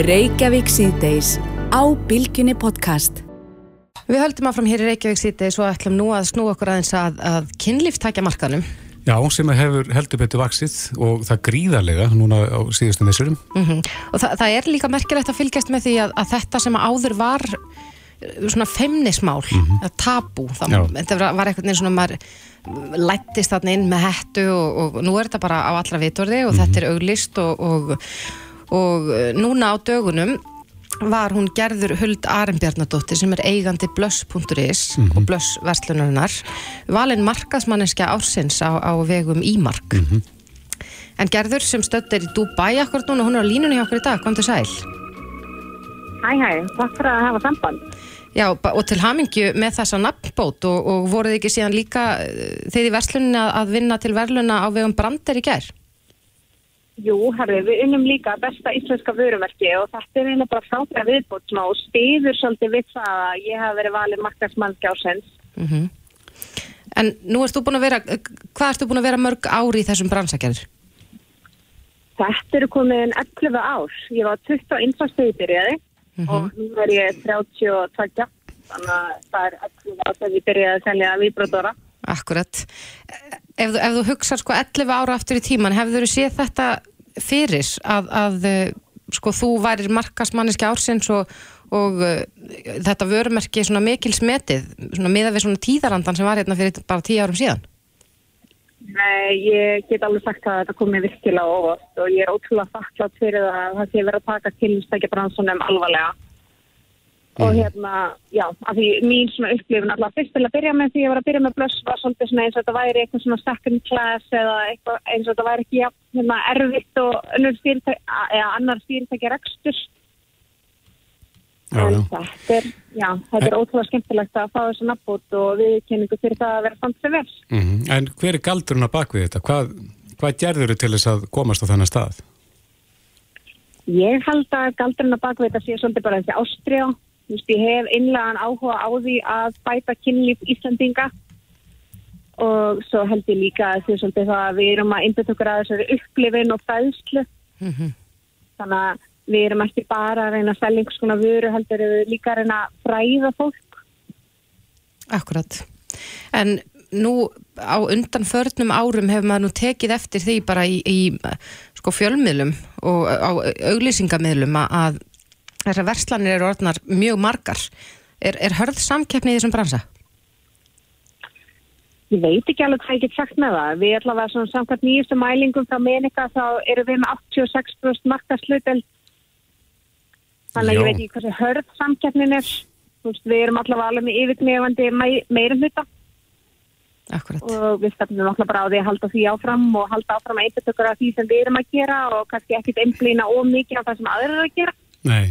A: Reykjavík síðdeis á Bilginni podcast.
C: Við höldum áfram hér í Reykjavík síti svo ætlum nú að snúa okkur aðeins að, að kynlíftækja markanum
B: Já, sem hefur heldur betur vaksið og það gríðarlega núna á síðustu missurum
C: mm og það, það er líka merkilegt að fylgjast með því að, að þetta sem áður var svona feimnismál mm tabú,
B: Já.
C: það þetta var, var eitthvað svona maður lættist þarna inn með hettu og, og nú er þetta bara á allra vitorði og þetta er auglist og, og, og núna á dögunum var hún gerður Huld Arnbjarnadóttir sem er eigandi blöss.is og blössverslunarinnar valin markaðsmanniska ársins á, á vegum Ímark. En gerður sem stödd er í Dubai akkur núna, hún er á línunni hjá okkur í dag, kom til sæl.
L: Hæ, hæ, takk fyrir að hafa samband
C: Já, og til hamingju með þessa nafnbót og, og voruð ekki síðan líka eh, þeir í versluninni að, að vinna til verluna á vegum Brander í gær
L: Jú, herri, við unnum líka besta íslenska vörumerki og þetta er eiginlega bara frábæra viðbót svona, og stiður svolítið við það að ég hafa verið valið markaðsmannski ásens.
C: En nú erst þú búin að vera, hvað erst þú búin að vera mörg ári í þessum bransagerður?
L: Þetta eru komin 11 ár. Ég var 21 stegi byrjaði og nú er ég 32, þannig að það er 11 ár þegar ég byrjaði að selja viðbróðdóra.
C: Akkurat. Ef, þú- ef þú hugsar sko 11 ára aftur í tíman, hefur þú séð þetta fyrir að, að eh, sko þú værir markasmanniski ársins og, og uh, þetta vörumerki svona mikil smetið, svona miða við svona tíðarandan sem var hérna fyrir bara 10 árum síðan?
L: Nei, ég get alveg sagt að þetta komið virkilega óvart og ég er ótrúlega þakklátt fyrir það að það sé verið að taka tilstækja bransunum alvarlega. Og hérna, já, af því mín svona upplifun alltaf fyrst til að byrja með því ég var að byrja með blöss var svolítið svona eins og þetta væri eitthvað svona second class eða eins og þetta væri ekki ja, hérna, erfitt og annar stýrtækja rekstur.
B: Já,
L: En þetta er, já, þetta er ótrúlega skemmtilegt að fá þessu nafnbót og viðkynningu fyrir það að vera samt sem vel.
B: Mhm. En hver er galdurinn að bak við þetta? Hvað, hvað gerður til þess að komast á þennan stað?
L: Ég held að galdurinn að baka þetta sé svolítið bara þessi ástriða. Þú veist, ég hef innlegan áhuga á því að bæta kynlíf Íslandinga og svo held ég líka að því svolítið það að við erum að einbjöta okkur að þessari upplifin og fæðslu. Þannig að við erum ekki bara að reyna að selja einhvers konar vöru, heldur við líka að reyna að fræða fólk.
C: Akkurat. En nú á undan förnum árum hefur maður nú tekið eftir því bara í, í sko fjölmiðlum og á auglýsingamiðlum að- þessar verslanir eru orðnar mjög margar. Er, er hörð samkeppni í þessum bransa?
L: Ég veit ekki alveg hvað ég get sagt með það. Við vera svona samkvæmt nýjustu mælingum frá Menika þá erum við með 86% markasluteld. Þannig að ég veit ekki hvað þessi hörð samkeppnin er. Veist, við erum allavega alveg með yfirgnefandi meirum hluta
C: Akkurat.
L: og við stefnum allavega bara á því að halda því áfram og halda áfram að einbjöta okkur af því sem við erum að gera og kannski ekkit einblýna ómikið á það sem aðrir eru að gera.
B: Nei.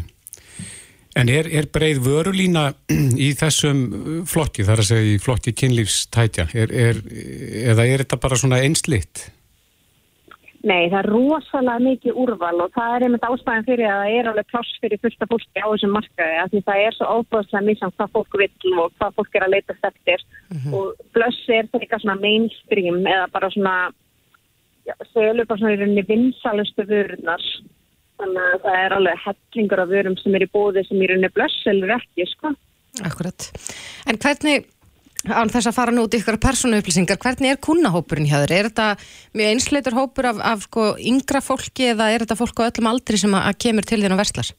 B: En er, er breið vörulína í þessum uh, flokki, þar að segja í flokki kynlífstætja, er, er, eða er þetta bara svona einslitt?
L: Nei, það er rosalega mikið úrval og það er einmitt ástæðan fyrir að það er alveg pláss fyrir fullta fólki á þessum markaði af því það er svo óbúðslega misjans hvað fólk vill og hvað fólk er að leita eftir og blöss er það eitthvað svona mainstream eða bara svona sölu bara svona í rauninni vinsalustu vörunar þannig að það er alveg hellingur af vörum sem er í bóði sem í rauninni blöss eller ekki, sko.
C: Akkurat. En hvernig, án þess að fara nú út í ykkur persónu upplýsingar, hvernig er kunnahópurinn hjá þér? Er þetta mjög einsleitur hópur af, af sko yngra fólki eða er þetta fólk á öllum aldri sem að, að kemur til þín og verslar?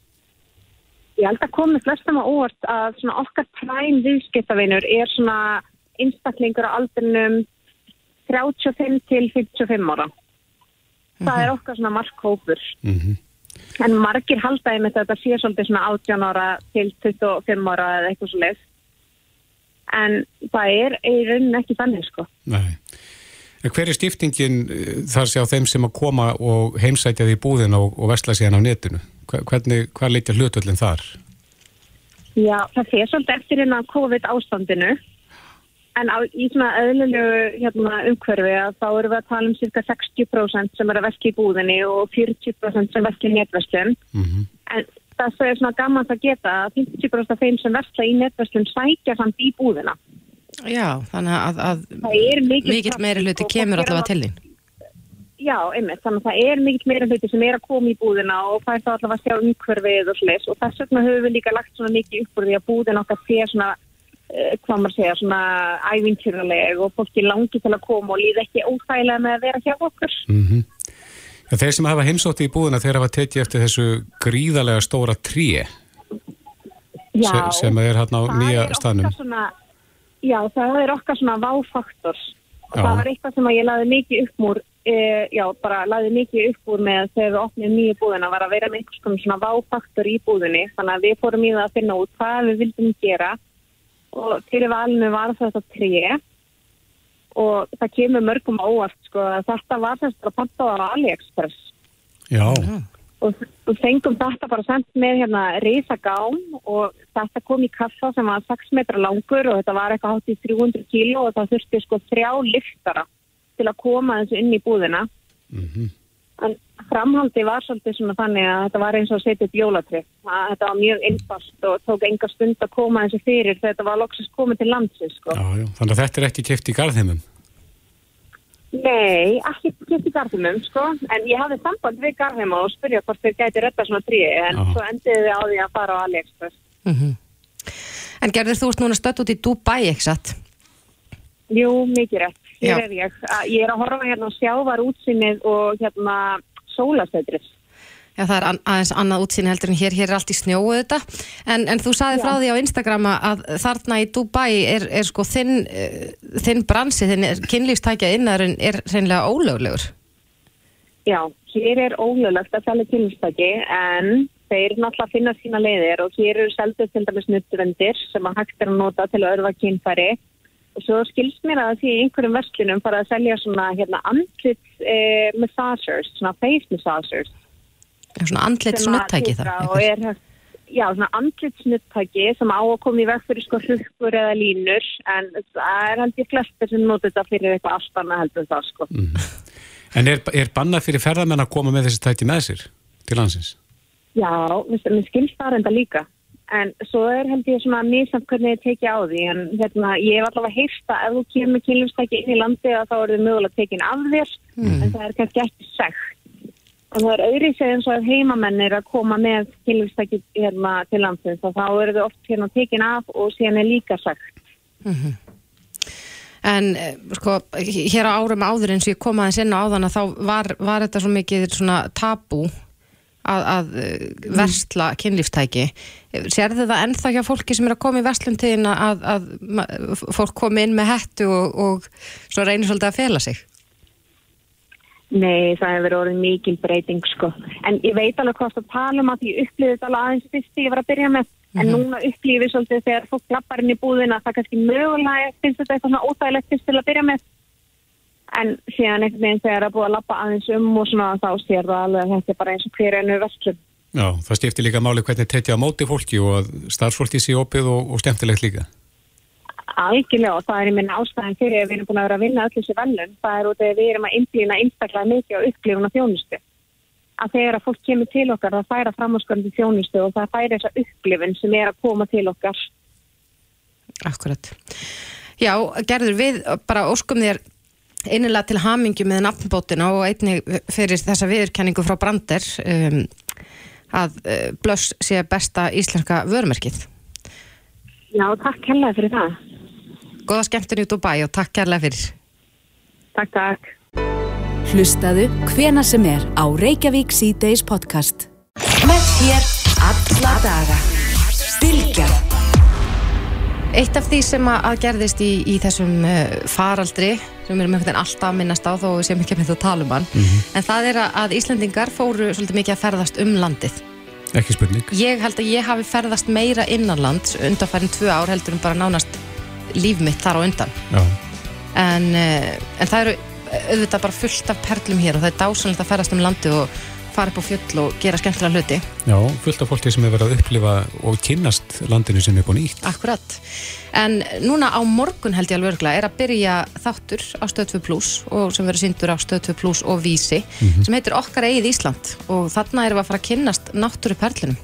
L: Ég held að komi flestum á óvart að svona okkar præm viðskiptavinur er svona einstaklingur á aldrinum 35 til 55 ára. Það er okkar svona markhópur. En margir haldaði með þetta sé svolítið svona 18 ára til 25 ára eða eitthvað svo leið. En það er í rauninni ekki þannig sko.
B: Nei. Hver er stiftingin eh, þar sé á þeim sem að koma og heimsækja því í búðina og, og vesla síðan á netinu? Hvernig, hvað leitja hlutvöldin þar?
L: Já, það fer svolítið eftir hérna COVID ástandinu. En á, í svona eðlilegu hérna, umhverfi að þá erum við að tala um cirka 60% sem er að veski í búðinni og 40% sem veski í netverslun. En það er svona gaman að geta að 50% af þeim sem vesla í netverslun sækja samt í búðina.
C: Já, þannig að, að
L: Það er mikill
C: meiri hluti kemur
L: er
C: allavega
L: að-
C: til þín.
L: Já, einmitt, þannig að það er mikill meira hluti sem er að koma í búðina og fær þá allavega að sjá umhverfið og slis og þess vegna höfum við líka lagt svona mikið upp úr því að búðin okkar sé svona, uh, hvað maður segja, svona ævintýraleg og fólki langi til að koma og líða ekki óþægilega með að vera hjá okkur.
B: Mm ja, þeir sem hafa heimsótti í búðina þeir hafa tekið eftir þessu gríðarlega stóra tré
L: Já,
B: se, sem er hérna á nýja staðnum.
L: Svona, já, það er okkar svona váfaktors það var eitthvað sem ég laði mikið upp úr, e, já, bara laði mikið upp úr með þegar við opnum nýju búðina var að vera með konar svona váfaktor í búðinni. Þannig að við fórum í það að finna út hvað við vildum gera. Og fyrir valinu var þetta tré og það kemur mörgum á óvart sko að þetta var þess að panta á AliExpress.
B: Já,
L: og og fengum þetta bara sendt með hérna risagám og þetta kom í kassa sem var 6 metra langur og þetta var eitthvað hátt í 300 kíló og það þurfti sko þrjá liftara til að koma þessu inn í búðina en framhaldi var svolítið svona þannig að þetta var eins og að setja upp jólatri að þetta var mjög einfalt og tók enga stund að koma þessu fyrir þegar þetta var loksist komið til landsins sko.
B: já, já. Þannig að þetta er ekki keft í garðheimum.
L: Nei, ekki kemst í garðumum, sko, en ég hafði samband við garðheima og spyrja hvort þeir gæti redda svona tríi, en
C: Já.
L: svo endiði þið á því að fara á AliExpress.
C: Mhm. En gerður þú ert núna stödd út í Dubai, ekki satt?
L: Jú, mikið rétt. Hér er ég. Ég er að horfa hérna á sjávar útsinnið og hérna sólastöðrið.
C: Já, það er aðeins annað útsýni heldur en hér, hér er allt í snjóu þetta. En, en þú saði frá því á Instagram að þarna í Dubai er, er sko þinn, uh, þinn bransi, þinn kynlífstækja innarinn er hreinlega ólöglegur.
L: Já, hér er ólöglegt að selja kynlistaki, en þeir náttúrulega finna sína leiðir og hér eru seldur til dæmis nuttvendir sem að hægt er að nota til að örfa kynfæri og svo skilst mér að því í einhverjum verslunum fara að selja svona hérna andlits eh, massagers, svona face massagers.
C: Já, svona andlits
L: sem að
C: nuttæki það.
L: titra og er, Já, svona andlitsnuttæki sem á að koma í veg fyrir sko hrukkur eða línur en það er held ég flestir sem nota þetta fyrir eitthvað allt annað heldur það sko.
B: En er, er bannað fyrir ferðamenn að koma með þessi tæti með sér til landsins?
L: Já, mér skilst það reynda líka. En svo er held ég svona mísamt hvernig ég tekja á því. En hérna, ég hef allavega heyrst að ef þú kemur með kynlífstæki inn í landi þá er þið mögulega tekin af þér. En það er kannski ekki segt. Og það er segð eins og að heimamenn er að koma með kynlífstæki hérna til landsins. Og þá eru þið oft hérna tekin af og síðan er líka segt.
C: En eh, sko, hér á árum áður eins og ég kom aðeins inn á áðan að þá var, var þetta svo mikið svona tabú að, að eh, versla kynlífstæki. Sérðu það ennþá hjá fólki sem er að koma í versluntíðin að, að fólk komi inn með hettu og, og svo reynir svolítið að fela sig?
L: Nei, það hefur orðið mikil breyting sko. En ég veit alveg hvað það tala um að ég upplýði þetta alveg aðeins fyrst ég var að byrja með. En núna upplýði svolítið þegar fólk lappar inn í búðina það kannski mögulega finnst þetta eitthvað svona óþægilegt fyrst til að byrja með. En síðan einhvern veginn þegar það er búið að lappa aðeins um og svona þá sér það alveg að þetta er bara eins og hver ennu verslun.
B: Já, það skiptir líka máli hvernig tekja á móti fólki og að starfsfólki sé opið og, og stemtilegt líka.
L: Algjörlega og það er í minna ástæðan fyrir að við erum búin að vera að vinna öll þessi velun. Það er út af að við erum að innblýna einstaklega mikið á upplifun og þjónustu. Að þegar að fólk kemur til okkar það færa framháskarandi þjónustu og það færa þessa upplifun sem er að koma til okkar.
C: Akkurat. Já, gerður við bara óskum þér innilega til hamingju með nafnbótina og einnig fyrir þessa viðurkenningu frá Brander um, að uh, Blöss sé besta íslenska vörumerkið.
L: Já, takk kærlega fyrir það.
C: Góða skemmtun í Dubai og takk kærlega fyrir.
L: Takk, takk.
A: Hlustaðu hvena sem er á Reykjavík C-Days podcast. Með þér alla daga.
C: Eitt af því sem að, gerðist í, í þessum uh, faraldri sem við erum einhvern veginn alltaf að minnast á þó við séum ekki að mynda að tala um hann en það er að, Íslendingar fóru svolítið mikið að ferðast um landið.
B: Ekki spurning.
C: Ég held að ég hafi ferðast meira innanlands undanfærin tvö ár heldur en bara nánast líf mitt þar á undan. En, uh, en það eru auðvitað bara fullt af perlum hér og það er dásanlegt að ferðast um landið og fara upp á fjöll og gera skemmtilega hluti
B: Já, fullt af fólki sem hefur verið að upplifa og kynnast landinu sem er búin nýtt.
C: Akkurat. En núna á morgun held ég alveg örgla er að byrja þáttur á Stöð 2 Plus og sem verður síndur á Stöð 2 Plus og Vísi sem heitir Okkar eigið Ísland og þarna erum við að fara að kynnast náttúru perlunum.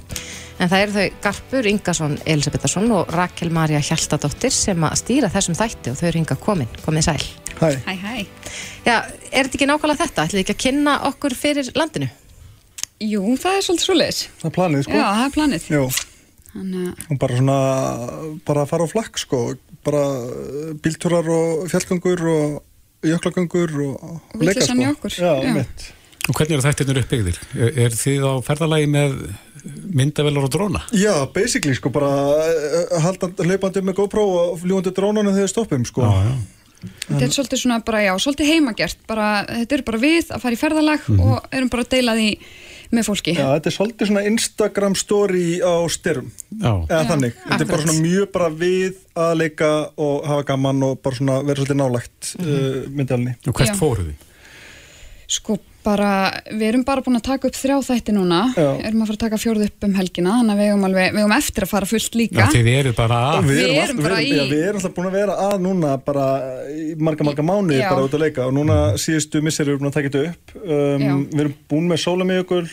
C: En það eru þau Garpur Ingason Elisabethason og Rakel Marja Hjaltadóttir sem að stýra þessum þætti og þau eru hinga komin, komið sæl.
M: Hæ.
N: Hæ, hæ.
C: Já, er þetta ekki nákvæmlega þetta? Ætlið ekki að kynna okkur fyrir landinu?
N: Jú, það er svolítið svoleiðis.
M: Það er planið, sko.
N: Já, það er planið.
M: Jú.
N: Þannig að,
M: Og bara svona, bara að fara á flakk, sko. Bara uh, bíltúrar og fjallgöngur og jöklagöngur og, og leika, sko.
N: okkur,
M: Já,
N: já.
M: mitt.
B: Og hvernig eru þættirnir uppbyggðir? Er, er þið á ferðalagi með myndavelar og dróna?
M: Já, basically, sko, bara uh, halda hlaupandi með GoPro og fljúandi drónunum þegar stoppum, sko.
B: Já, já.
N: þetta er svolítið svona bara, já, svolítið heimagert. Bara, þetta eru bara við að fara í ferðalag
M: Mhm.
N: og erum bara að deila því með fólki.
M: Já, þetta er svolítið svona Instagram story á styrum.
B: Já.
M: Eða
N: Já,
M: þannig. Þetta er bara svona mjög bara við að leika og hafa gaman og bara svona vera svolítið nálægt mm -hmm. uh, myndalni.
B: Og hvert fóruð þið?
N: Sko bara, við erum bara búin að taka upp þrjá þætti núna,
M: Já.
N: erum að fara að taka fjórð upp um helgina, þannig að við eigum, alveg, við eigum eftir að fara fullt líka.
B: Já, þið eru bara að.
N: Við
M: erum
N: erum
M: alltaf-
N: bara
M: við,
N: í-
M: já, við erum alltaf búin að vera að núna bara í marga, marga mánuði
N: Já.
M: bara út að leika og núna síðustu misseri erum við búin að taka þetta upp. Um, við erum búin með Sólamiðjökul,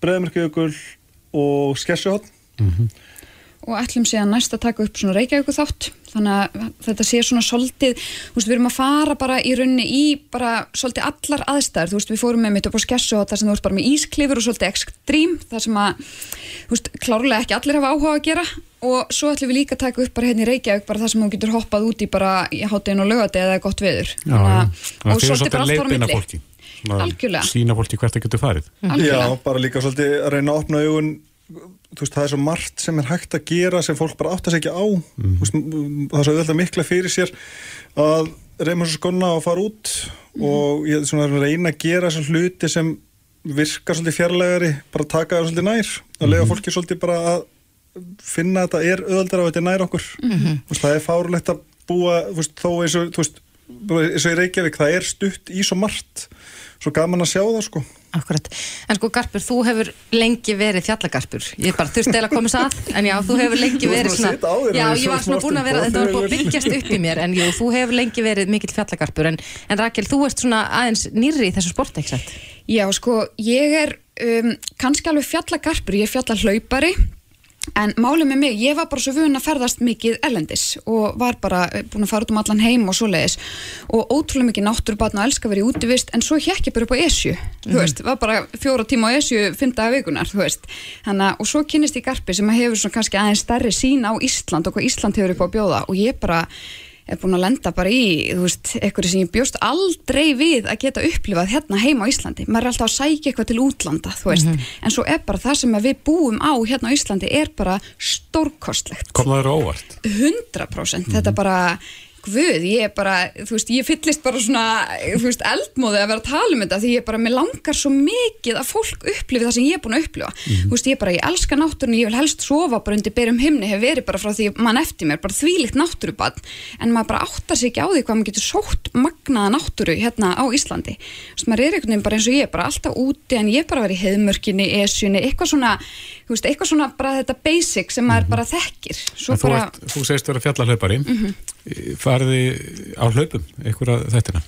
M: Breðmirkjökul og Skessuhotn.
N: og ætlum síðan næst að taka upp svona Reykjavíku þátt þannig að þetta sé svona svolítið, þú veist, við erum að fara bara í rauninni í bara svolítið allar aðstæður, þú veist, við fórum með mitt upp á skessu og það sem þú veist bara með ísklifur og svolítið ekstrím, það sem að þú veist, klárlega ekki allir hafa áhuga að gera og svo ætlum við líka að taka upp bara hérna í Reykjavík bara það sem þú getur hoppað út í bara í háttegin og lögati eða gott veður
B: Já, já.
N: að- og svolítið bara allt fara á
B: leiðbeina
N: milli Algjörlega.
B: Sína fólki hvert það getur farið.
M: Já, bara líka svolítið að reyna að opna augun veist, það er svo margt sem er hægt að gera sem fólk bara átta sig ekki á. Mm. veist, það er svo auðvitað mikla fyrir sér að reyna svo skonna og fara út og ég svona að reyna að gera þessar hluti sem virkar svolítið fjarlægari bara taka það svolítið nær og lega fólki svolítið bara að finna að þetta er auðvitað og þetta nær okkur.
C: Mhm.
M: Þú veist, það er fárulegt að búa þú veist, þó eins og, eins og í Reykjavík það er stutt í svo margt svo gaman að sjá það sko
C: Akkurat. En sko Garpur, þú hefur lengi verið fjallagarpur. Ég bara þurfti eða að koma að, en já, þú hefur lengi verið svona... Já, ég var
M: svona
C: búin að vera, þetta var búin að byggjast upp í mér, en jú, þú hefur lengi verið mikill fjallagarpur. En, en Rakel, þú ert svona aðeins nýrri í þessu sport, ekki satt?
N: Já, sko, ég er um, kannski alveg fjallagarpur, ég er fjallahlaupari en málið með mig, ég var bara svo vun að ferðast mikið erlendis og var bara eh, búin að fara út um allan heim og svoleiðis og ótrúlega mikið náttúrubatn og elska að í útivist en svo hjekk ég bara upp á Esju þú
C: Mhm.
N: veist, var bara fjóra tíma á Esju fimm daga vikunar, þú veist Hanna, og svo kynnist ég Garpi sem hefur svona kannski aðeins stærri sín á Ísland og hvað Ísland hefur upp á að bjóða og ég bara er búin að lenda bara í, þú veist, eitthvað sem ég bjóst aldrei við að geta upplifað hérna heima á Íslandi. Maður er alltaf að sækja eitthvað til útlanda, þú veist, en svo er bara það sem að við búum á hérna á Íslandi er bara stórkostlegt.
B: Kom það eru óvart?
N: 100% þetta bara Guð, ég er bara, þú veist, ég fyllist bara svona, þú veist, eldmóði að vera að tala um þetta því ég bara, mér langar svo mikið að fólk upplifi það sem ég er búin að upplifa. Þú veist, ég bara, ég elska náttúrunni, ég vil helst sofa bara undir byrjum himni, hef verið bara frá því mann eftir mér, bara þvílíkt náttúrubann en maður bara áttar sig ekki á því hvað maður getur sótt magnaða náttúru hérna á Íslandi. Þú veist, maður er einhvern veginn bara eins og ég bara alltaf úti en ég bara verið í heiðmörkinni, esjunni, eitthvað svona veist, eitthvað svona bara þetta basic sem maður bara þekkir Svo
B: En þú,
N: bara,
B: ert, þú segist vera fjallahlaupari.
N: Mhm.
B: Farði á hlaupum, einhverja þettina?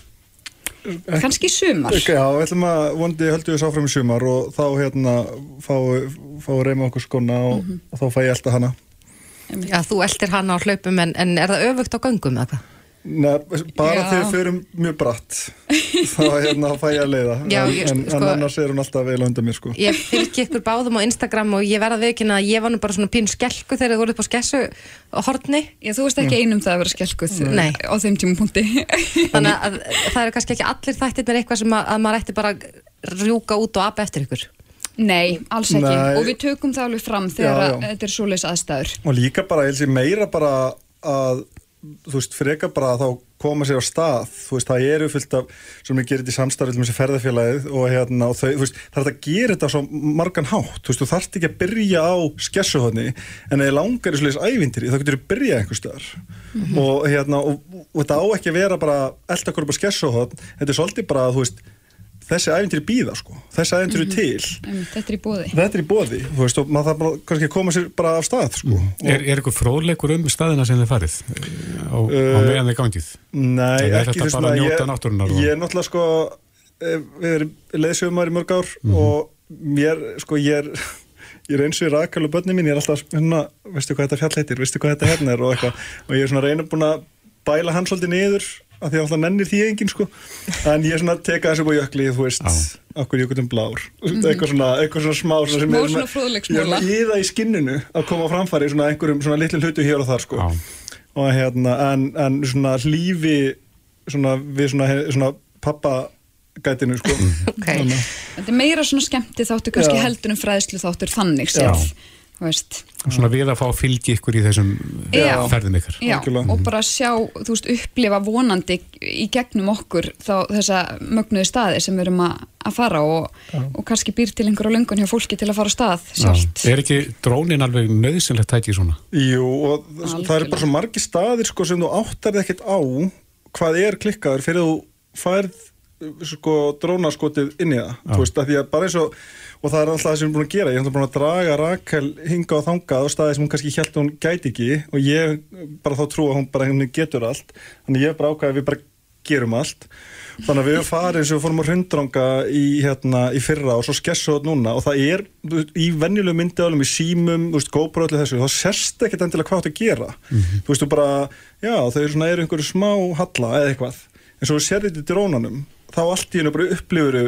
N: kannski í sumar
M: Ok, Já, við ætlum að vondi höldum við sáfram í sumar og þá hérna fáum fá reyma okkur skona og,
C: Mhm.
M: og þá fæ ég alltaf hana
C: Já, þú eldir hana á hlaupum, en, en er það öfugt á göngum eða hvað?
M: Nei, bara
C: Já.
M: þegar við förum mjög bratt þá hérna fæ ég að leiða
C: Já,
M: en,
C: ég-
M: en,
C: sko-
M: en annars er hún alltaf vel undan mér sko
C: Ég fylgi ykkur báðum á Instagram og ég verða að viðkynna að ég var nú bara svona pín skelku þegar þið voruð upp á skessu horni.
N: Já, þú veist ekki einum það að vera skelkuð
C: Nei.
N: á þeim tímapunkti.
C: Þannig að það eru kannski ekki allir þættirnir eitthvað sem að, að maður ætti bara að rjúka út og apa eftir ykkur.
N: Nei, alls ekki.
M: Nei.
N: Og við tökum það alveg fram þegar
M: Já,
N: að
M: já.
N: þetta er svoleiðis aðstæður.
M: og líka bara, ég held sér meira bara að þú veist, freka bara að þá koma sér á stað, þú veist, það eru fullt af sem við gerum þetta í samstarfið með þessi ferðarfélagið og hérna, og þau, þú veist, það er að gera þetta svo margan hátt, þú veist, þú þarft ekki að byrja á skessuhotni, en þið langar í svoleiðis ævintýri, þá getur þú byrjað einhver stöðar
N: Mhm.
M: og hérna, og, og þetta á ekki að vera bara elda okkur upp á skessuhotn, þetta er svolítið bara, þú veist, þessi ævintýri býða, sko, þessi ævintýri
N: Mhm.
M: til
N: Einmitt, Þetta er í bóði
M: þetta er í bóði, þú veist, og maður þarf bara kannski að koma sér bara af stað, sko
B: Er, er eitthvað fróðleikur um staðina sem þið farið á, á
M: Uh,
B: meðan þið gangið?
M: Nei,
B: er
M: ekki
B: þetta
M: fyrst
B: bara að
M: ég,
B: njóta náttúrunnar og-
M: ég er náttúrulega sko eh, við erum leðsögumar í mörg ár
B: Mhm.
M: og mér sko ég er ég er eins og í Rakel og börnin mín ég er alltaf hérna, veistu hvað þetta fjall heitir, veistu hvað þetta hérna er og eitthvað og ég er svona reyna búin að bæla hann svolítið niður af því að alltaf nennir því enginn sko en ég er svona að teka þessu búið jökli þú veist, okkur jökutum blár
N: Mhm.
M: eitthvað svona, eitthvað svona smá svona sem
N: Smá
M: er
N: svona
M: ég er
N: fróðleiksmóla.
M: að íða í skinninu að koma á framfæri svona einhverjum svona litlum hlutu hér og þar sko og hérna, en, en svona hlífi svona við svona, svona pappa gætinu sko
C: okay.
N: Þetta er meira svona skemmti þáttur kannski
M: Já.
N: heldur um fræðslu þáttur þannig
B: Já.
N: Veist
B: Svona við að fá að fylgja ykkur í þessum
N: Já.
B: ferðum ykkar.
N: Já, og bara sjá, þú veist, upplifa vonandi í gegnum okkur þá þessa mögnuðu staði sem við erum að, að fara og, og kannski býr til einhverja löngun hjá fólki til að fara á stað sjálft.
B: Er ekki drónin alveg nöðsynlegt tæki svona?
M: Jú, og það eru bara svo margi staðir sko sem þú áttar ekkert á hvað er klikkaður fyrir þú færð sko drónaskotið inn í það,
B: Já.
M: þú veist, að því að bara eins og og það er alltaf það sem við erum búin að gera, ég er búin að draga Rakel hinga og þangað á staði sem hún kannski held að hún gæti ekki og ég bara þá trú að hún bara getur allt. Þannig ég er bara ákvæði að við bara gerum allt. Þannig að við eins og við fórum að hundranga í, hérna, í fyrra og svo skessu þetta núna og það er í venjulegu myndavælum, í símum, öllu þessu, þá sérst ekkert endilega hvað þú átt að gera. Þú veist, þú bara, já, þau eru svona, eru einhverju smá halla eða eitthvað. En svo sér þetta í drónanum, þá allt í hennu bara upplifuru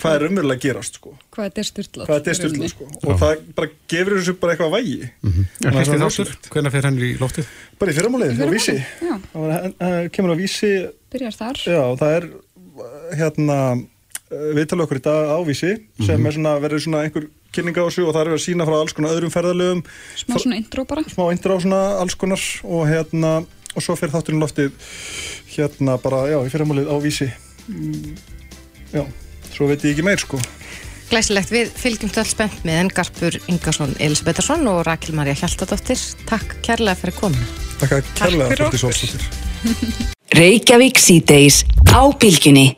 M: hvað er umverulega að gerast, sko.
N: Hvað er
M: er styrlað, sko. Og það bara gefur þessu bara eitthvað vægi. Er
B: þáttur, hvernig fer hann í loftið?
M: bara í fyrramálið,
N: Í
M: á vísi.
N: Já,
M: Það var- eh, kemur á vísi
N: byrjar þar.
M: Já, það er hérna við tala okkur í dag á vísi sem er svona, verður svona einhver kynning á þessu og það er að sína frá alls konar öðrum ferðalögum.
N: Smá svona intro bara.
M: smá intro á svona alls konar og hérna og svo fer þátturinn í loftið hérna bara, já, í fyrramálið á vísi Mm, Já, svo veit ég ekki meir sko.
C: Glæsilegt, við fylgjum öll spennt með en Garpur Ingarsson Elisabetharsson og Rakel Marja Hjaltadóttir Takk kærlega fyrir komin
M: Takk að kærlega
C: fyrir
M: Olsdóttir.
A: Reykjavík síðdeis á bylgjunni